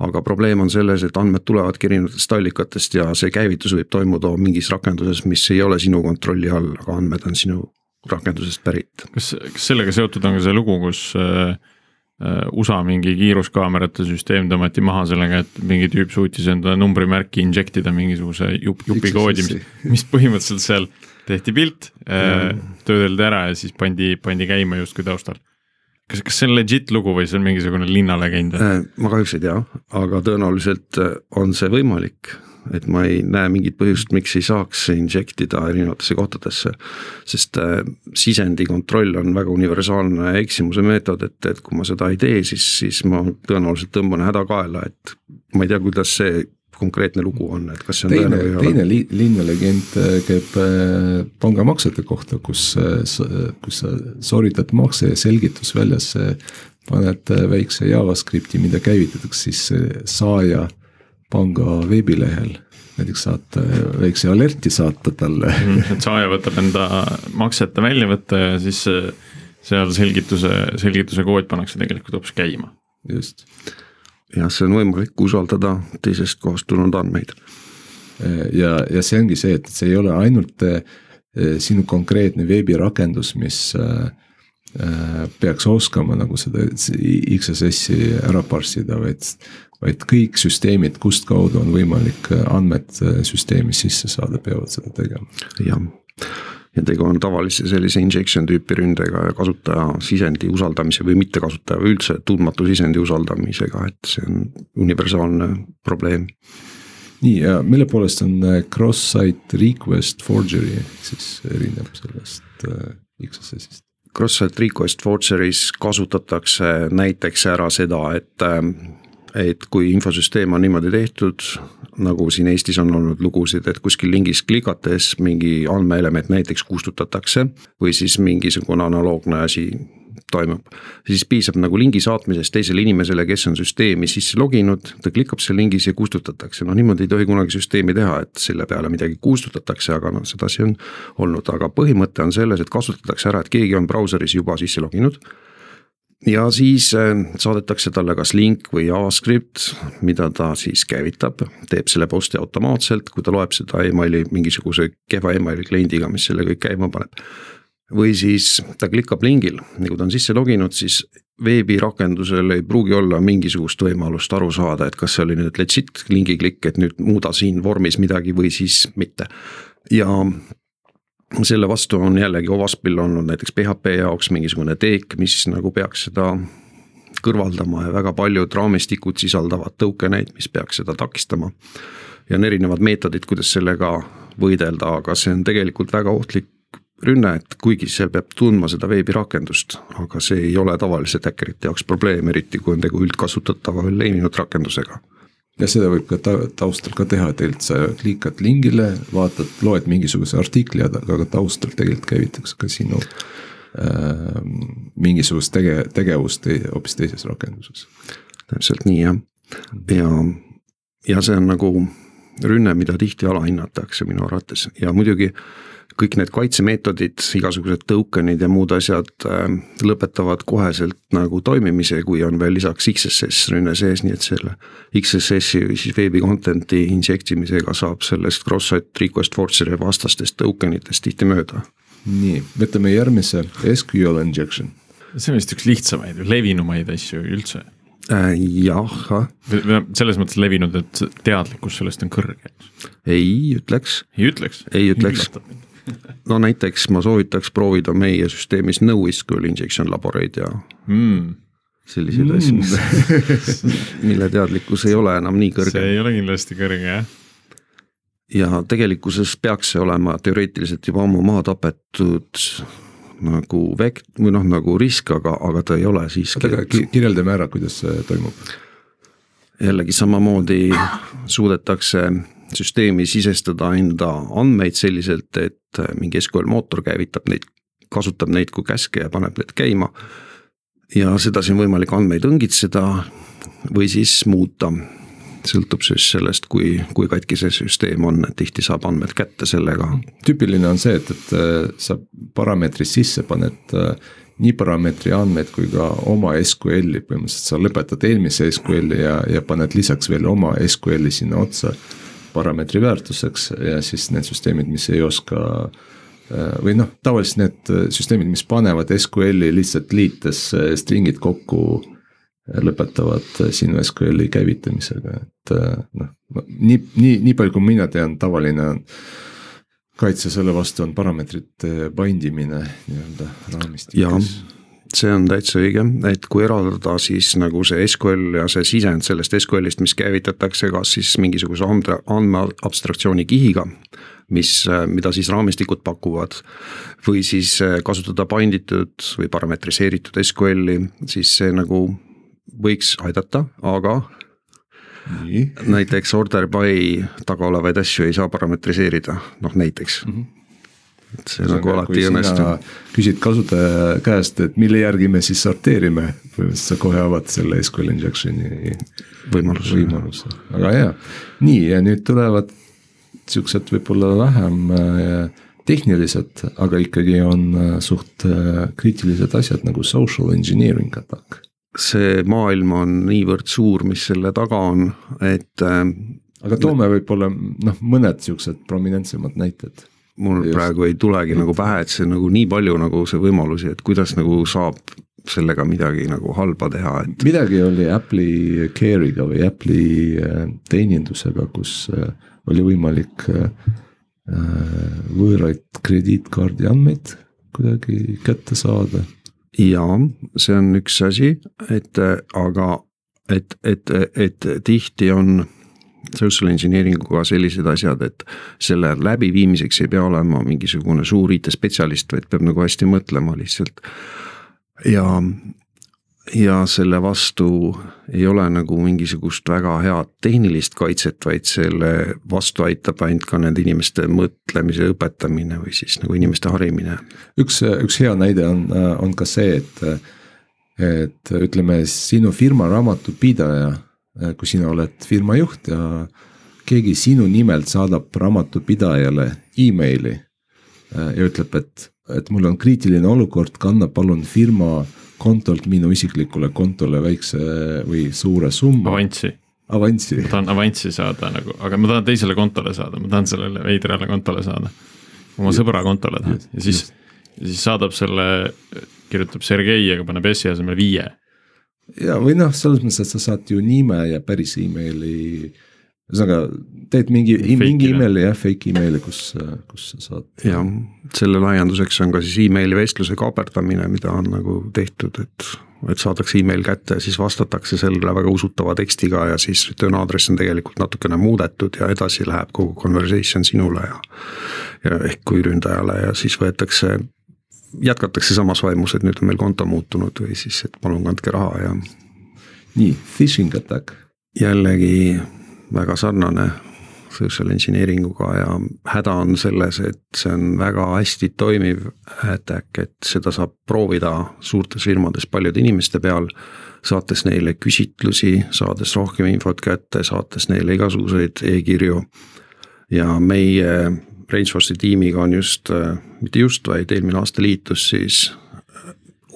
aga probleem on selles, et andmed tulevadki erinevatest allikatest ja see käivitus võib toimuda mingis rakenduses, mis ei ole sinu kontrolli all, aga andmed on sinu rakendusest pärit. kas, kas sellega seotud on ka see lugu, kus äh, USA mingi kiiruskaamerate süsteem tõmmati maha sellega, et mingi tüüp suutis enda numbrimärki inject ida mingisuguse jup, jupikoodi, mis, mis põhimõtteliselt seal tehti pilt, äh, töödeldi ära ja siis pandi, pandi käima justkui taustal. Kas, kas see on legit lugu või see on mingisugune linnalegend? Äh, ma kahjuks ei tea, aga tõenäoliselt äh, on see võimalik, et ma ei näe mingit põhjust, miks ei saaks inject ida erinevatesse kohtadesse. sest äh, sisendi kontroll on väga universaalne eksimuse meetod, et, et kui ma seda ei tee, siis, siis ma tõenäoliselt tõmban häda kaela, et ma ei tea, kuidas see konkreetne lugu on, et kas see on teine, teine li, linnalegend äh, käib äh, pangamaksete kohta, kus, kus sa sooritad makse ja selgitusväljasse paned väikse JavaScripti, mida käivitatakse siis saaja panga veebilehel näiteks saata, väikse alerti saata talle mhm, et saaja võtab enda maksete väljavõtte ja siis seal selgituse, selgituse kood pannakse tegelikult hoopis käima. just jah, see on võimalik usaldada teisest kohast tulnud andmeid. ja, ja see ongi see, et see ei ole ainult eh, sinu konkreetne veebirakendus, mis eh, eh, peaks oskama nagu seda XSS-i ära parssida, vaid, vaid kõik süsteemid, kustkaudu on võimalik andmed süsteemi sisse saada, peavad seda tegema. jah ja tegu on tavalise sellise injection tüüpi ründega ja kasutaja sisendi usaldamise või mittekasutaja või üldse tundmatu sisendi usaldamisega, et see on universaalne probleem. nii ja mille poolest on äh, cross-site request forgery siis erineb sellest äh, XSS-ist? Cross-site request forgery's kasutatakse näiteks ära seda, et äh, et kui infosüsteem on niimoodi tehtud, nagu siin Eestis on olnud lugusid, et kuskil lingis klikates mingi andmeelement näiteks kustutatakse või siis mingisugune analoogne asi toimub, siis piisab nagu lingi saatmisest teisele inimesele, kes on süsteemi sisse loginud, ta klikab seal lingis ja kustutatakse, noh niimoodi ei tohi kunagi süsteemi teha, et selle peale midagi kustutatakse, aga noh, sedasi on olnud, aga põhimõte on selles, et kasutatakse ära, et keegi on brauseris juba sisse loginud ja siis äh, saadetakse talle kas link või JavaScript, mida ta siis käivitab, teeb selle post'i automaatselt, kui ta loeb seda emaili mingisuguse kehva emaili kliendiga, mis selle kõik käima paneb. või siis ta klikkab lingil ja kui ta on sisse loginud, siis veebirakendusel ei pruugi olla mingisugust võimalust aru saada, et kas see oli nüüd legit lingi klikk, et nüüd muuda siin vormis midagi või siis mitte. ja selle vastu on jällegi Ovaspil olnud näiteks PHP jaoks mingisugune teek, mis nagu peaks seda kõrvaldama ja väga paljud raamistikud sisaldavad tõukeneid, mis peaks seda takistama. ja on erinevad meetodid, kuidas sellega võidelda, aga see on tegelikult väga ohtlik rünne, et kuigi seal peab tundma seda veebirakendust, aga see ei ole tavaliselt häkkerite jaoks probleem, eriti kui on tegu üldkasutatava levinud rakendusega ja seda võib ka ta, taustal ka teha, et tegelikult sa klikad lingile, vaatad, loed mingisuguse artikli, aga taustal tegelikult käivitatakse ka sinu äh, mingisugust tege-, tegevust te, hoopis teises rakenduses. täpselt nii jah, ja, ja see on nagu rünne, mida tihti alahinnatakse minu arvates ja muidugi kõik need kaitsemeetodid, igasugused token'id ja muud asjad äh, lõpetavad koheselt nagu toimimise, kui on veel lisaks XSS rünne sees, nii et selle XSS-i või siis veebi content'i inject imisega saab sellest cross-site request force'i vastastest token itest tihti mööda. nii, võtame järgmise, SQL injection. see on vist üks lihtsamaid, levinumaid asju üldse äh,. jah. selles mõttes levinud, et teadlikkus sellest on kõrge. ei ütleks. ei ütleks? ei ütleks no näiteks ma soovitaks proovida meie süsteemis NoSQL injection laboreid ja mm. selliseid mm. asju, (laughs) mille teadlikkus ei ole enam nii kõrge. see ei ole kindlasti kõrge jah. ja tegelikkuses peaks see olema teoreetiliselt juba ammu maha tapetud nagu vekt- või noh, nagu risk, aga, aga ta ei ole siiski. aga kirjeldame ära, kuidas see toimub. jällegi samamoodi suudetakse süsteemi sisestada enda andmeid selliselt, et mingi SQL mootor käivitab neid, kasutab neid kui käske ja paneb need käima. ja sedasi on võimalik andmeid õngitseda või siis muuta sõltub siis sellest, kui, kui katki see süsteem on, tihti saab andmed kätte sellega. tüüpiline on see, et, et äh, sa parameetri sisse paned äh, nii parameetri andmeid kui ka oma SQL-i, põhimõtteliselt sa lõpetad eelmise SQL-i ja, ja paned lisaks veel oma SQL-i sinna otsa parameetri väärtuseks ja siis need süsteemid, mis ei oska äh, või noh, tavaliselt need süsteemid, mis panevad SQL-i lihtsalt liites string'id kokku lõpetavad sinu SQL-i käivitamisega, et noh, nii, nii, nii palju kui mina tean, tavaline on kaitse selle vastu on parameetrite bind imine nii-öelda raamistikes. See on täitsa õige, et kui eraldada siis nagu see SQL ja see sisend sellest SQL-ist, mis käivitatakse kas siis mingisuguse andre, andmeabstraktsiooni kihiga, mis, mida siis raamistikud pakuvad. või siis kasutada bind itud või parametriseeritud SQL-i, siis see nagu võiks aidata, aga Nii. näiteks order by taga olevaid asju ei saa parametriseerida, noh näiteks mm. -hmm et see, nagu alati ei õnnestu. küsid kasutaja käest, et mille järgi me siis sorteerime, põhimõtteliselt sa kohe avad selle SQL injection'i võimaluse, võimaluse., väga hea. nii ja nüüd tulevad siuksed võib-olla vähem äh, tehnilised, aga ikkagi on äh, suht äh, kriitilised asjad nagu social engineering attack see maailm on niivõrd suur, mis selle taga on, et. Aga toome võib-olla noh, mõned siuksed prominentsemad näited. Mul Just. praegu ei tulegi nagu pähe, et see nagu nii palju nagu see võimalusi, et kuidas nagu saab sellega midagi nagu halba teha, et. midagi oli Apple'i Care'iga või Apple'i äh, teenindusega, kus äh, oli võimalik võõraid krediitkaardi andmeid kuidagi kätte saada jaa, see on üks asi, et aga et, et, et tihti on social engineering uga sellised asjad, et selle läbiviimiseks ei pea olema mingisugune suur IT-spetsialist, vaid peab nagu hästi mõtlema lihtsalt. ja ja selle vastu ei ole nagu mingisugust väga head tehnilist kaitset, vaid selle vastu aitab ainult ka nende inimeste mõtlemise õpetamine või siis nagu inimeste harimine. üks, üks hea näide on, on ka see, et, et ütleme, sinu firma raamatupidaja, kui sina oled firma juht ja keegi sinu nimelt saadab raamatupidajale emaili ja ütleb, et, et mul on kriitiline olukord, kanna palun firma kontolt minu isiklikule kontole väikse või suure summa. avanssi. avanssi. ma tahan avanssi saada nagu, aga ma tahan teisele kontole saada, ma tahan sellele veidrale kontole saada. oma just, sõbra kontole tahan ja siis, siis saadab selle, kirjutab Sergei, aga paneb S-i asemel viie. Ja või noh, selles mõttes, et sa saad ju nime ja päris emaili ühesõnaga teed mingi, mingi emaili jah, fake emaili, kus, kus sa saad. jah, selle laienduseks on ka siis emaili vestluse kaaperdamine, mida on nagu tehtud, et, et saadakse email kätte ja siis vastatakse sellele väga usutava tekstiga ja siis return address on tegelikult natukene muudetud ja edasi läheb kogu conversation sinule ja. ja ehk kui ründajale ja siis võetakse, jätkatakse samas vaimus, et nüüd on meil konto muutunud või siis, et palun kandke raha ja. nii, phishing attack. jällegi väga sarnane social engineering uga ja häda on selles, et see on väga hästi toimiv attack, et seda saab proovida suurtes firmades paljude inimeste peal. saates neile küsitlusi, saades rohkem infot kätte, saates neile igasuguseid e-kirju. ja meie Rainsforce'i tiimiga on just, mitte just, vaid eelmine aasta liitus siis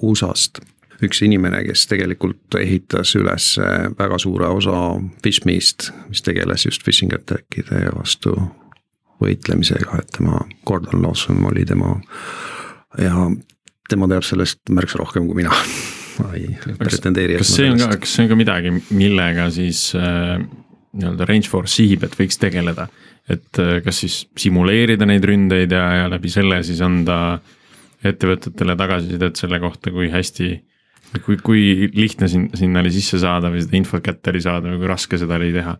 USA-st üks inimene, kes tegelikult ehitas üles väga suure osa Fishme'ist, mis tegeles just phishing attack'ide vastu võitlemisega, et tema, Gordon Lawson oli tema ja tema teab sellest märksa rohkem kui mina ma ei pretendeeri. kas see on ka, kas see on ka midagi, millega siis äh, nii-öelda Rangeforce sihib, et võiks tegeleda? Et äh, kas siis simuleerida neid ründeid ja, ja läbi selle siis anda ettevõtetele tagasisidet selle kohta, kui hästi kui, kui lihtne sin-, sinna oli sisse saada või seda infot kätte oli saada või kui raske seda oli teha?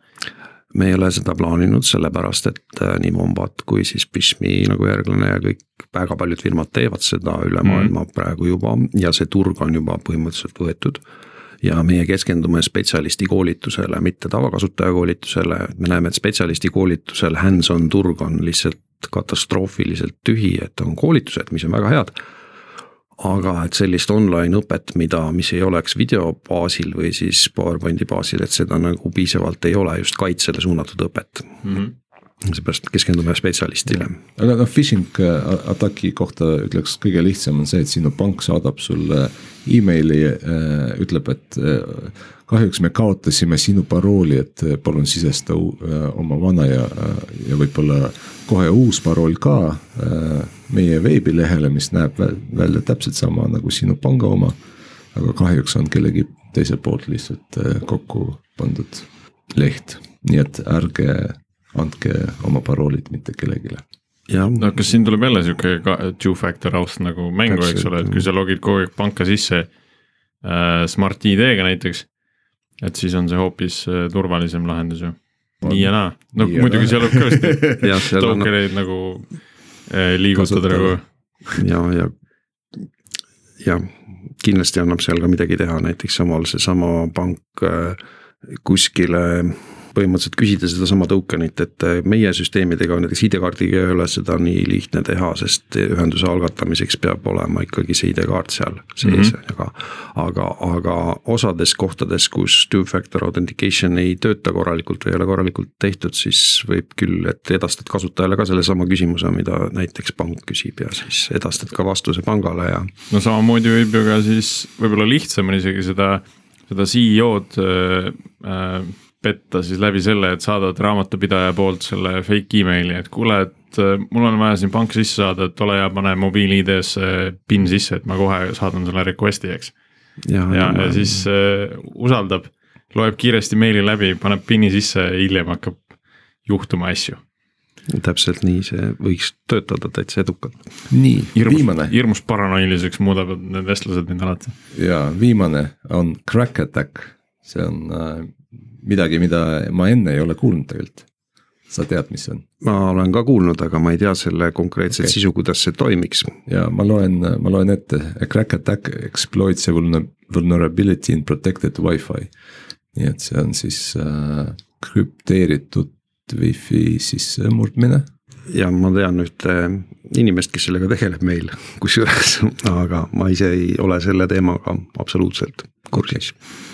me ei ole seda plaaninud, sellepärast et äh, nii Wombat kui siis Bishmi nagu järglane ja kõik, väga paljud firmad teevad seda üle mhm. maailma mm. praegu juba ja see turg on juba põhimõtteliselt võetud. Ja meie keskendume spetsialisti koolitusele, mitte tavakasutaja koolitusele, me näeme, et spetsialisti koolitusel hands-on turg on lihtsalt katastroofiliselt tühi, et on koolitused, mis on väga head. aga et sellist online õpet, mida, mis ei oleks video baasil või siis PowerPointi baasil, et seda nagu piisavalt ei ole just kaitsele suunatud õpet. Mm. -hmm seepärast keskendume spetsialistile. aga noh, phishing äh, ataki kohta ütleks kõige lihtsam on see, et sinu pank saadab sulle emaili äh,, ütleb, et äh, kahjuks me kaotasime sinu parooli, et palun sisesta oma vana ja, ja võib-olla kohe uus parool ka meie veebilehele, mis näeb välja täpselt sama nagu sinu panga oma. aga kahjuks on kellegi teiselt poolt lihtsalt kokku pandud leht, nii et ärge andke oma paroolid mitte kellelegi. No kas siin tuleb jälle sihuke two-factor auth nagu mängu, eks ole, et kui sa logid kogu aeg panka sisse äh, Smart ID-ga näiteks et siis on see hoopis äh, turvalisem lahendus ju. nii ja naa, no nii muidugi seal võib kõvasti tokeneid nagu äh, liigutada nagu. ja, ja, ja kindlasti annab seal ka midagi teha, näiteks samal seesama pank äh, kuskile põhimõtteliselt küsida sedasama token'it, et äh, meie süsteemidega näiteks ID-kaardiga ei ole seda nii lihtne teha, sest ühenduse algatamiseks peab olema ikkagi see ID-kaart seal sees mm, -hmm. aga. aga, aga osades kohtades, kus two-factor authentication ei tööta korralikult või ei ole korralikult tehtud, siis võib küll, et edastad kasutajale ka sellesama küsimuse, mida näiteks pank küsib ja siis edastad ka vastuse pangale ja. no samamoodi võib ju ka siis võib-olla lihtsam on isegi seda, seda CEO-d äh, äh petta siis läbi selle, et saadad raamatupidaja poolt selle fake emaili, et kuule, et äh, mul on vaja siin panka sisse saada, et ole hea, pane mobiil-ID-sse PIN sisse, et ma kohe saadan sulle request'i, eks. ja, ja, ja siis äh, usaldab, loeb kiiresti meili läbi, paneb PIN-i sisse ja hiljem hakkab juhtuma asju täpselt nii, see võiks töötada täitsa edukalt. nii, viimane. hirmus paranoiliseks muudavad need vestlused mind alati. ja viimane on crack attack, see on äh, midagi, mida ma enne ei ole kuulnud tegelikult. sa tead, mis see on? ma olen ka kuulnud, aga ma ei tea selle konkreetset okay. sisu, kuidas see toimiks. ja ma loen, ma loen ette, a crack attack exploits a vulnerability in protected Wi-Fi. nii et see on siis äh, krüpteeritud wifi sissemurdmine ja ma tean ühte inimest, kes sellega tegeleb meil, kusjuures, (laughs) aga ma ise ei ole selle teemaga absoluutselt kursis okay.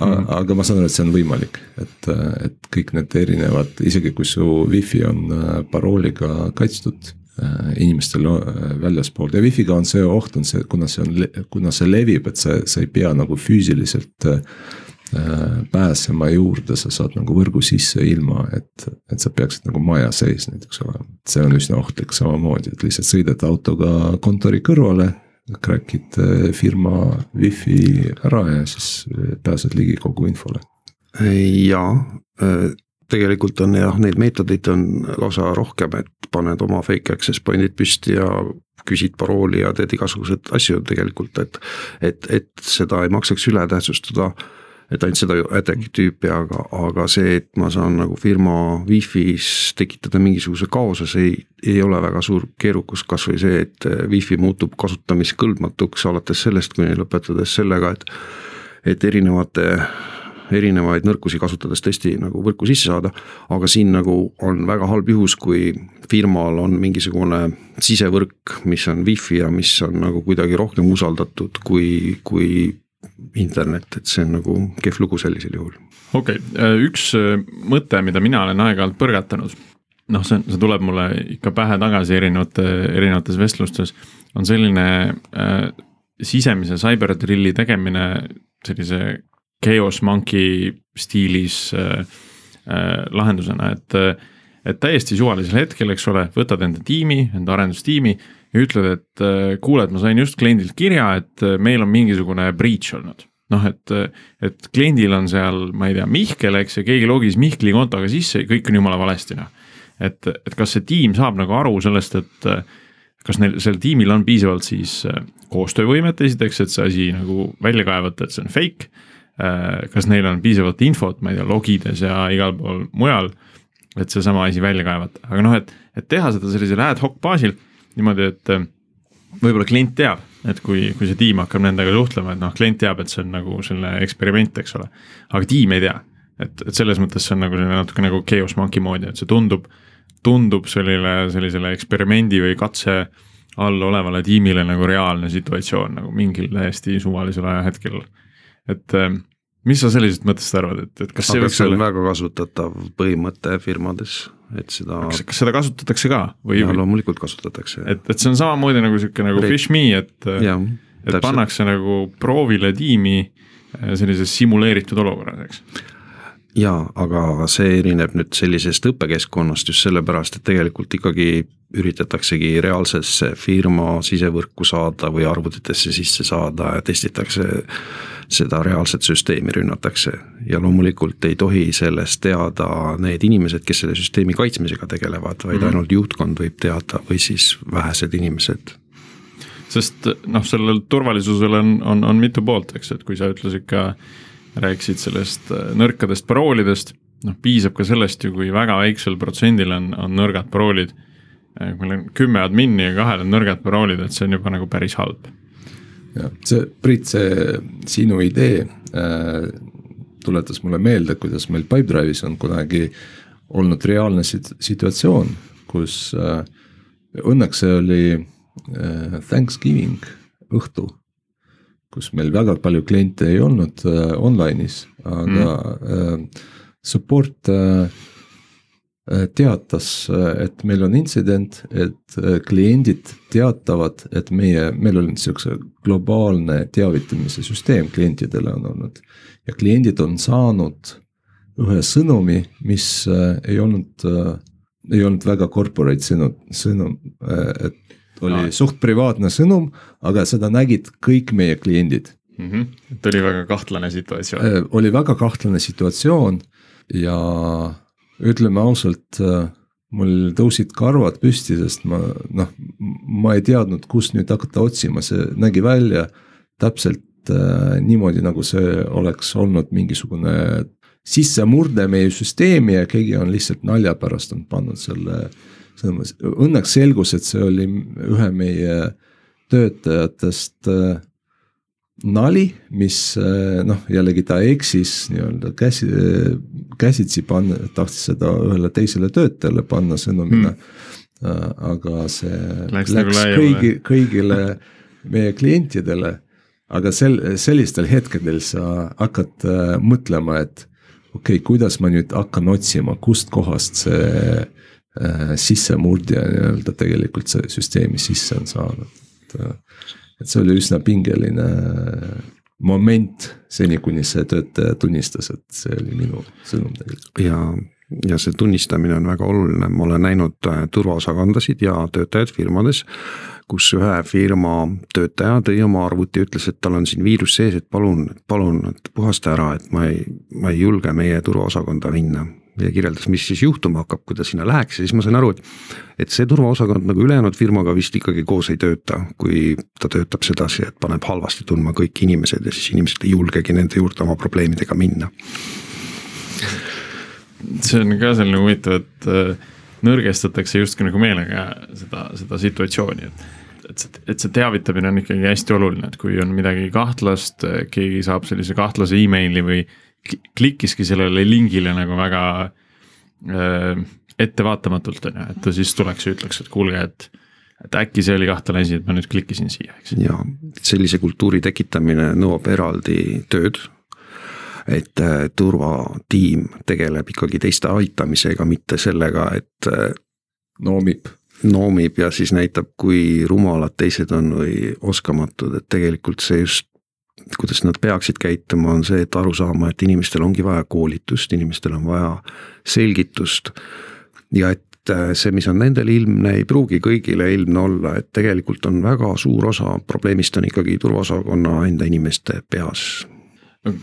Aga ma saan aru, et see on võimalik, et, et kõik need erinevad, isegi kui su wifi on äh, parooliga kaitstud äh, inimestel äh, väljaspool ja wifi'ga on see oht on see, kuna see on, kuna see levib, et sa, sa ei pea nagu füüsiliselt pääsema juurde, sa saad nagu võrgu sisse ilma, et, et sa peaksid nagu maja sees näiteks olema. see on üsna ohtlik samamoodi, et lihtsalt sõidad autoga kontori kõrvale crack'id eh, firma wifi ära ja siis eh, pääsed ligi kogu infole. jaa, eh, tegelikult on jah, neid meetodeid on lausa rohkem, et paned oma fake access point'id püsti ja küsid parooli ja teed igasuguseid asju tegelikult, et. et, et seda ei maksaks üle tähtsustada et ainult seda attack'i tüüpi, aga, aga see, et ma saan nagu firma wifi's tekitada mingisuguse kaose, see ei, ei ole väga suur keerukus, kasvõi see, et wifi muutub kasutamiskõlbmatuks alates sellest, kuni lõpetades sellega, et. et erinevate, erinevaid nõrkusi kasutades tõesti nagu võrku sisse saada, aga siin nagu on väga halb juhus, kui firmal on mingisugune sisevõrk, mis on wifi ja mis on nagu kuidagi rohkem usaldatud kui, kui internet, et see on nagu kehv lugu sellisel juhul. okei okay., äh, üks äh, mõte, mida mina olen aeg-ajalt põrgatanud, noh, see, see tuleb mulle ikka pähe tagasi erinevate, erinevates vestlustes, on selline äh, sisemise CyberDrilli tegemine sellise chaos monkey stiilis äh, äh, lahendusena, et et täiesti suvalisel hetkel, eks ole, võtad enda tiimi, enda arendustiimi ja ütled, et äh, kuule, et ma sain just kliendilt kirja, et äh, meil on mingisugune breach olnud. noh, et, äh, et kliendil on seal, ma ei tea, Mihkel, eks, ja keegi logis Mihkli kontoga sisse ja kõik on jumala valesti, noh. et, et kas see tiim saab nagu aru sellest, et kas neil, sellel tiimil on piisavalt siis koostöövõimet esiteks, et see asi nagu välja kaevata, et see on fake. kas neil on piisavalt infot, ma ei tea, logides ja igal pool mujal, et seesama asi välja kaevata, aga noh, et, et teha seda sellisel ad hoc baasil niimoodi, et äh, võib-olla klient teab, et kui, kui see tiim hakkab nendega suhtlema, et noh, klient teab, et see on nagu selline eksperiment, eks ole. aga tiim ei tea, et, et selles mõttes see on nagu selline natuke nagu chaos monkey moodi, et see tundub, tundub selline, sellisele eksperimendi või katse all olevale tiimile nagu reaalne situatsioon nagu mingil täiesti suvalisel ajahetkel. et äh, mis sa sellisest mõttest arvad, et, et kas see aga võiks see on olla, väga kasutatav põhimõte firmades, et seda kas, kas seda kasutatakse ka või, ja või loomulikult kasutatakse. et, et see on samamoodi nagu sihuke nagu Re- fish me, et, et täpselt. pannakse nagu proovile tiimi äh, sellises simuleeritud olukorras, eks. jaa, aga see erineb nüüd sellisest õppekeskkonnast just sellepärast, et tegelikult ikkagi üritataksegi reaalsesse firma sisevõrku saada või arvutitesse sisse saada ja testitakse seda reaalset süsteemi rünnatakse ja loomulikult ei tohi sellest teada need inimesed, kes selle süsteemi kaitsmisega tegelevad, vaid Mhm. ainult juhtkond võib teada või siis vähesed inimesed. sest noh, sellel turvalisusel on, on, on mitu poolt, eks, et kui sa ütlesid ka, rääkisid sellest äh, nõrkadest paroolidest, noh piisab ka sellest ju, kui väga väiksel protsendil on, on nõrgad paroolid. kui meil on kümme admini ja kahel on nõrgad paroolid, et see on juba nagu päris halb. Jah, see Priit, see sinu idee äh, tuletas mulle meelde, kuidas meil Pipedrive'is on kunagi olnud reaalne sit- situatsioon, kus äh, õnneks see oli äh, Thanksgiving õhtu, kus meil väga palju kliente ei olnud äh, online'is, aga mm. äh, support äh, teatas, äh, et meil on intsident, et äh, kliendid teatavad, et meie, meil on siukse globaalne teavitamise süsteem klientidele on olnud. ja kliendid on saanud ühe sõnumi, mis äh, ei olnud äh,, ei olnud väga corporate sõnum, sõnum äh,, et oli no. suht privaatne sõnum, aga seda nägid kõik meie kliendid mm. -hmm. et oli väga kahtlane situatsioon. Äh, oli väga kahtlane situatsioon ja ütleme ausalt, mul tõusid karvad püsti, sest ma noh, ma ei teadnud, kust nüüd hakata otsima, see nägi välja täpselt äh, niimoodi, nagu see oleks olnud mingisugune sissemurde meie süsteemi ja keegi on lihtsalt nalja pärast on pannud selle õnneks selgus, et see oli ühe meie töötajatest äh, nali, mis äh, noh, jällegi ta eksis nii-öelda käsi, käsitsi panna, tahtis seda ühele teisele töötajale panna sõnumina. Mm.. aga see Läks läks, nagu läks kõigi, kõigile meie klientidele. aga sel, sellistel hetkedel sa hakkad äh, mõtlema, et okei okay,, kuidas ma nüüd hakkan otsima, kustkohast see äh, sissemurdja nii-öelda tegelikult see süsteemi sisse on saanud, et äh, et see oli üsna pingeline moment seni, kuni see töötaja tunnistas, et see oli minu sõnum tegelikult. ja, ja see tunnistamine on väga oluline, ma olen näinud äh, turvaosakondasid ja töötajaid firmades. kus ühe firma töötaja tõi oma arvuti, ütles, et tal on siin viirus sees, et palun, palun puhasta ära, et ma ei, ma ei julge meie turvaosakonda minna. Ja kirjeldas, mis siis juhtuma hakkab, kui ta sinna läheks ja siis ma sain aru, et. et see turvaosakond nagu ülejäänud firmaga vist ikkagi koos ei tööta, kui ta töötab sedasi, et paneb halvasti tundma kõik inimesed ja siis inimesed ei julgegi nende juurde oma probleemidega minna see on ka selline huvitav, et äh, nõrgestatakse justkui nagu meelega seda, seda situatsiooni, et. et see, et see teavitamine on ikkagi hästi oluline, et kui on midagi kahtlast, keegi saab sellise kahtlase emaili või kli- klikkiski sellele lingile nagu väga äh, ettevaatamatult on ju, et ta siis tuleks ja ütleks, et kuulge, et. et äkki see oli kahtlane asi, et ma nüüd klikkisin siia, eks. ja sellise kultuuri tekitamine nõuab eraldi tööd. et äh, turvatiim tegeleb ikkagi teiste aitamisega, mitte sellega, et äh, noomib. noomib ja siis näitab, kui rumalad teised on või oskamatud, et tegelikult see just kuidas nad peaksid käituma, on see, et aru saama, et inimestel ongi vaja koolitust, inimestel on vaja selgitust. ja et äh, see, mis on nendele ilmne, ei pruugi kõigile ilmne olla, et tegelikult on väga suur osa probleemist on ikkagi turvaosakonna enda inimeste peas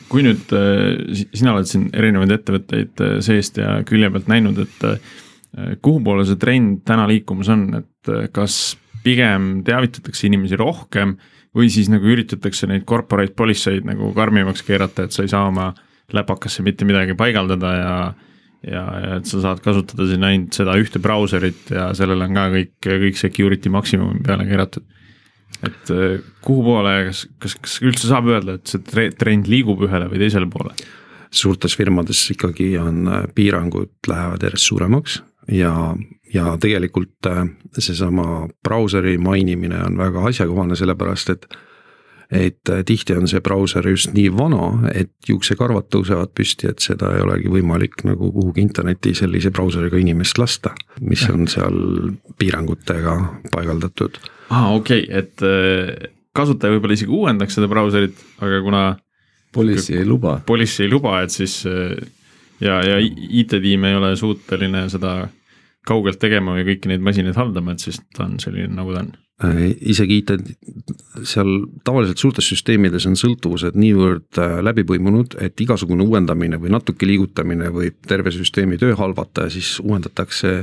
kui nüüd äh, si- sina oled siin erinevaid ettevõtteid äh, seest ja külje pealt näinud, et kuhu poole see trend täna liikumas on, et kas pigem teavitatakse inimesi rohkem või siis nagu üritatakse neid corporate policy eid nagu karmimaks keerata, et sa ei saa oma läpakasse mitte midagi paigaldada ja ja, ja et sa saad kasutada siin ainult seda ühte brauserit ja sellele on ka kõik, kõik security maksimumi peale keeratud. et äh, kuhu poole, kas, kas, kas üldse saab öelda, et see trend liigub ühele või teisele poole? suurtes firmades ikkagi on äh, piirangud lähevad järjest suuremaks ja, ja tegelikult äh, seesama brauseri mainimine on väga asjakohane, sellepärast et et tihti on see brauser just nii vana, et juuksekarvad tõusevad püsti, et seda ei olegi võimalik nagu kuhugi internetti sellise brauseriga inimest lasta, mis on seal piirangutega paigaldatud aa ah,, okei okay., et äh, kasutaja võib-olla isegi uuendaks seda brauserit, aga kuna. Policy ei luba. Policy ei luba, et siis äh, ja, ja IT-tiim ei ole suuteline seda kaugelt tegema või kõiki neid masinaid haldama, et siis ta on selline, nagu ta on äh, isegi IT, seal tavaliselt suurtes süsteemides on sõltuvused niivõrd läbi põimunud, et igasugune uuendamine või natuke liigutamine võib terve süsteemi töö halvata ja siis uuendatakse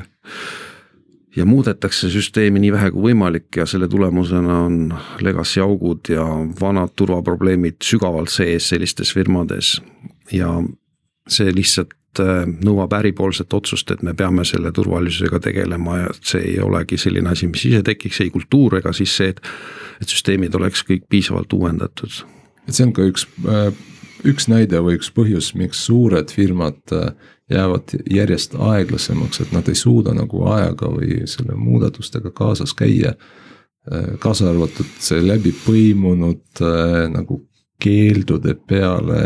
ja muudetakse süsteemi nii vähe kui võimalik ja selle tulemusena on legacy augud ja vanad turvaprobleemid sügavalt sees sellistes firmades. ja see lihtsalt äh, nõuab äripoolset otsust, et me peame selle turvalisusega tegelema ja see ei olegi selline asi, mis ise tekiks, ei kultuur ega siis see, et. et süsteemid oleks kõik piisavalt uuendatud. et see on ka üks, äh, üks näide või üks põhjus, miks suured firmad äh, jäävad järjest aeglasemaks, et nad ei suuda nagu ajaga või selle muudatustega kaasas käia. kaasa arvatud see läbi põimunud äh, nagu keeldude peale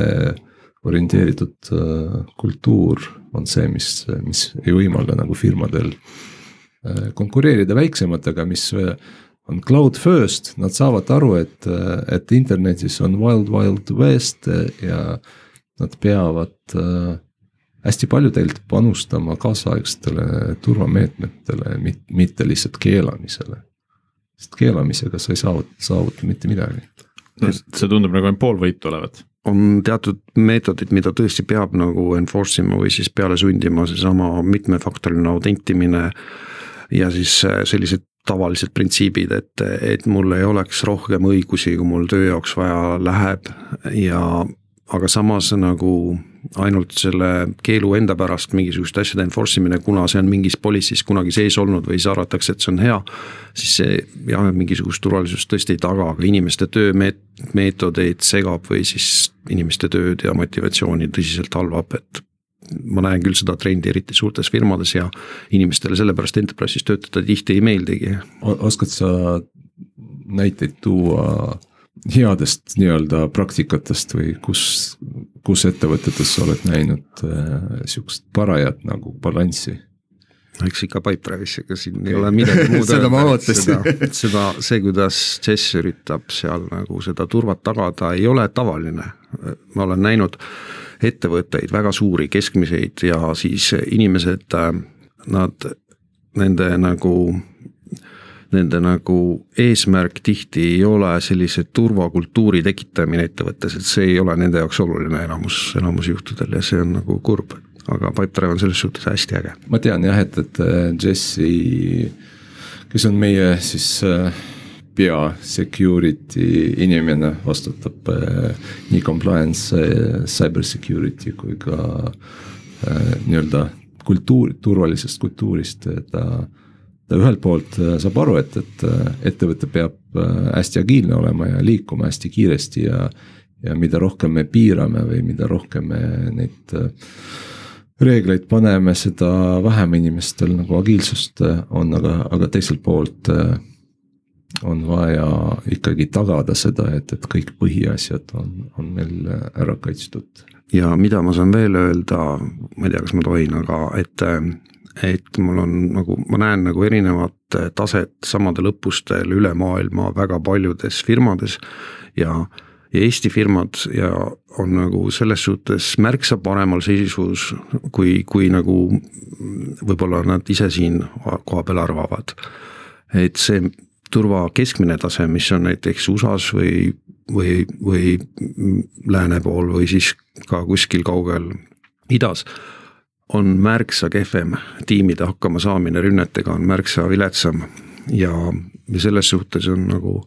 orienteeritud äh, kultuur on see, mis, mis ei võimalda nagu firmadel äh, konkureerida väiksematega, mis on cloud first, nad saavad aru, et, et internetis on wild, wild west ja nad peavad äh, hästi palju tegelikult panustama kaasaegsetele turvameetmetele, mitte lihtsalt keelamisele. sest keelamisega sa ei saavuta, saavuta mitte midagi. see tundub nagu ainult pool võitu olevat on teatud meetodid, mida tõesti peab nagu enforce ima või siis peale sundima, seesama mitmefaktoriline autentimine. ja siis äh, sellised tavalised printsiibid, et, et mul ei oleks rohkem õigusi, kui mul töö jaoks vaja läheb ja aga samas nagu ainult selle keelu enda pärast mingisuguste asjade enforce imine, kuna see on mingis policy's kunagi sees olnud või siis arvatakse, et see on hea. siis see jah, mingisugust turvalisust tõesti ei taga, aga inimeste töömeetodeid segab või siis inimeste tööd ja motivatsiooni tõsiselt halvab, et ma näen küll seda trendi, eriti suurtes firmades ja inimestele sellepärast enterprise'is töötada tihti ei meeldigi. oskad sa näiteid tuua headest nii-öelda praktikatest või kus, kus ettevõtetes sa oled näinud äh, sihukest parajat nagu balanssi? eks ikka Pipedrive'is, ega siin okay. ei ole midagi muud (laughs) seda ma ootasin. seda, seda, see, kuidas Jess üritab seal nagu seda turvat tagada, ei ole tavaline. ma olen näinud ettevõtteid, väga suuri, keskmiseid ja siis inimesed, äh, nad, nende nagu nende nagu eesmärk tihti ei ole sellise turvakultuuri tekitamine ettevõttes, et see ei ole nende jaoks oluline enamus, enamus juhtudel ja see on nagu kurb. aga Pipedrive on selles suhtes hästi äge. ma tean jah, et, et äh, Jesse, kes on meie siis äh, pea security inimene, vastutab äh, nii compliance, cyber security kui ka nii-öelda kultuur, turvalisest kultuurist, ta ta ühelt poolt äh, saab aru, et, et äh, ettevõte peab äh, hästi agiilne olema ja liikuma hästi kiiresti ja. ja mida rohkem me piirame või mida rohkem me neid reegleid paneme, seda vähem inimestel nagu agiilsust on, aga, aga teiselt poolt on vaja ikkagi tagada seda, et, et kõik põhiasjad on, on meil ära kaitstud. ja mida ma saan veel öelda, ma ei tea, kas ma tohin, aga et et mul on nagu, ma näen nagu erinevat taset samadel õppustel üle maailma väga paljudes firmades ja ja Eesti firmad ja on nagu selles suhtes märksa paremal seisus, kui, kui nagu võib-olla nad ise siin kohapeal arvavad. et see turva keskmine tase, mis on näiteks USA-s või, või, või lääne pool või siis ka kuskil kaugel idas on märksa kehvem, tiimide hakkamasaamine rünnetega on märksa viletsam. Ja, selles suhtes on nagu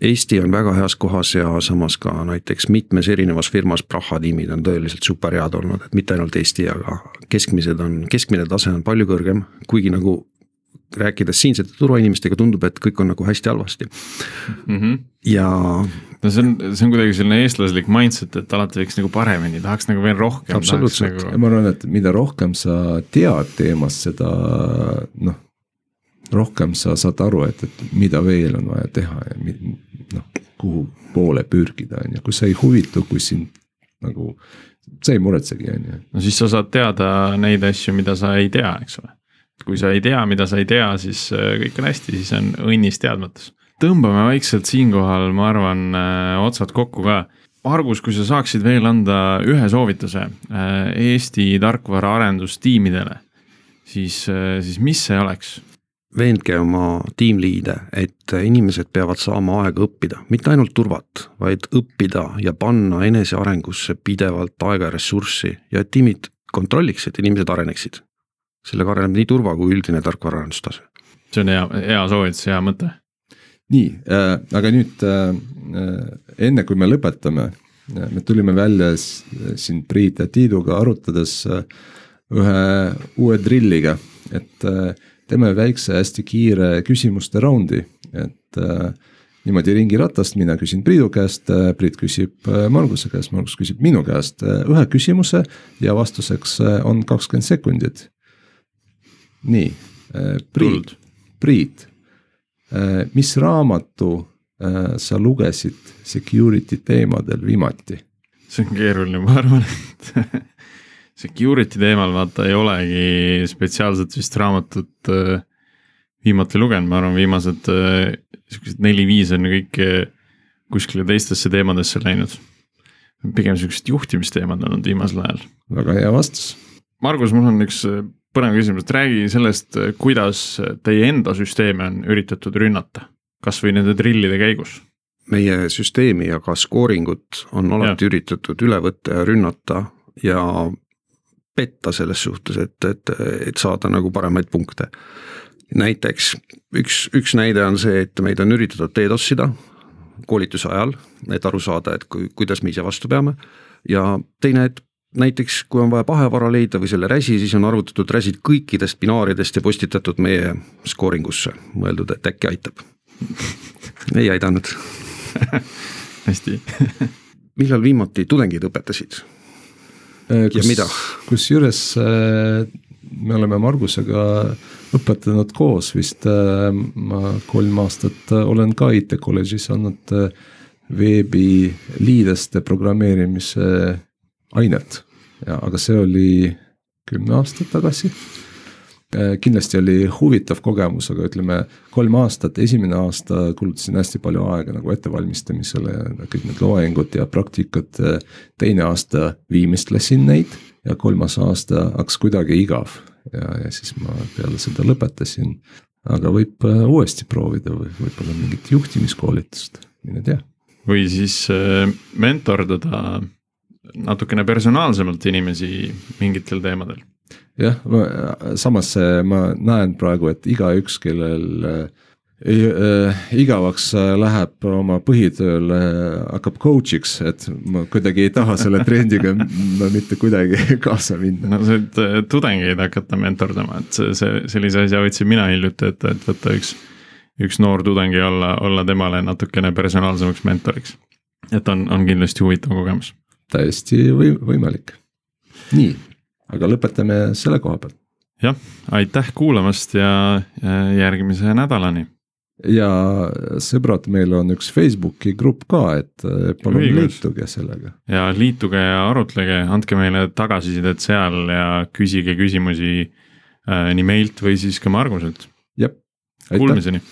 Eesti on väga heas kohas ja samas ka näiteks mitmes erinevas firmas Praha tiimid on tõeliselt super head olnud, et mitte ainult Eesti, aga keskmised on, keskmine tase on palju kõrgem, kuigi nagu rääkides siinsete turuinimestega, tundub, et kõik on nagu hästi halvasti mm. -hmm. ja. no see on, see on kuidagi selline eestlaslik mindset, et alati võiks nagu paremini, tahaks nagu veel rohkem. absoluutselt nagu..., ma arvan, et mida rohkem sa tead teemast, seda noh rohkem sa saad aru, et, et mida veel on vaja teha ja noh, kuhu poole pürgida, on ju, kui sa ei huvitu, kui sind nagu, sa ei muretsegi, on ju. no siis sa saad teada neid asju, mida sa ei tea, eks ole. Kui sa ei tea, mida sa ei tea, siis äh, kõik on hästi, siis on õnnis teadmatus. tõmbame vaikselt siinkohal, ma arvan, äh, otsad kokku ka. Margus, kui sa saaksid veel anda ühe soovituse äh, Eesti tarkvaraarendustiimidele, siis, siis mis see oleks? veendke oma tiimliide, et inimesed peavad saama aega õppida, mitte ainult turvat, vaid õppida ja panna enesearengusse pidevalt aega ja ressurssi ja et tiimid kontrolliks, et inimesed areneksid. Sellega areneb nii turva kui üldine tarkvaraarendustase. see on hea, hea soovitus, hea mõte. nii äh,, aga nüüd äh, enne kui me lõpetame, me tulime välja siin Priit ja Tiiduga arutades äh, ühe uue drilliga, et äh, teeme väikse hästi kiire küsimuste raundi, et äh, niimoodi ringiratast, mina küsin Priidu käest, äh, Priit küsib äh, Marguse käest, Margus küsib minu käest äh, ühe küsimuse ja vastuseks on kakskümmend sekundit. Nii, Priit, Priit, mis raamatu sa lugesid security teemadel viimati? see on keeruline, ma arvan, et (laughs) security teemal vaata ei olegi spetsiaalselt vist raamatut äh, viimati lugenud, ma arvan, viimased äh, siuksed neli-viis on kõik äh, kuskile teistesse teemadesse läinud. pigem siuksed juhtimisteemad olnud viimasel ajal. väga hea vastus. Margus, mul on üks äh, põnev küsimus, et räägi sellest, kuidas teie enda süsteeme on üritatud rünnata, kasvõi nende drillide käigus meie süsteemi ja ka skooringut on alati ja. üritatud üle võtta ja rünnata ja petta selles suhtes, et, et, et saada nagu paremaid punkte. näiteks üks, üks näide on see, et meid on üritatud DDoS-ida koolituse ajal, et aru saada, et kui, kuidas me ise vastu peame. ja teine, et näiteks kui on vaja pahevara leida või selle räsi, siis on arvutatud räsid kõikidest binaaridest ja postitatud meie skooringusse, mõeldud, et äkki aitab. ei aidanud (laughs) hästi (laughs) millal viimati tudengid õpetasid? Äh, kus, ja mida? kusjuures äh, me oleme Margusega õpetanud koos vist, äh, ma kolm aastat olen ka IT kolledžis andnud veebiliideste programmeerimise ainet. ja, aga see oli kümme aastat tagasi Äh, kindlasti oli huvitav kogemus, aga ütleme kolm aastat, esimene aasta kulutasin hästi palju aega nagu ettevalmistamisele, kõik need loengud ja praktikad. teine aasta viimistlesin neid ja kolmas aasta hakkas kuidagi igav ja, ja siis ma peale seda lõpetasin. aga võib äh, uuesti proovida või võib-olla mingit juhtimiskoolitust, mine tea. või siis äh, mentordada natukene personaalsemalt inimesi mingitel teemadel jah, samas ma näen praegu, et igaüks, kellel äh, igavaks läheb oma põhitööl äh,, hakkab coach'iks, et ma kuidagi ei taha selle trendiga no, mitte kuidagi (laughs) kaasa minna. no sa võid äh, tudengeid hakata mentordama, et see, see, sellise asja võtsin mina hiljuti ette, et võtta üks, üks noor tudeng ja olla, olla temale natukene personaalsemaks mentoriks. et on, on kindlasti huvitav kogemus. Täiesti või, võimalik. nii aga lõpetame selle koha peal. jah, aitäh kuulamast ja järgmise nädalani. ja sõbrad, meil on üks Facebooki grupp ka, et eh, palun Õigus. liituge sellega. ja liituge ja arutlege, andke meile tagasisidet seal ja küsige küsimusi äh, nii meilt või siis ka Marguselt. jah, aitäh. Kuulmiseni.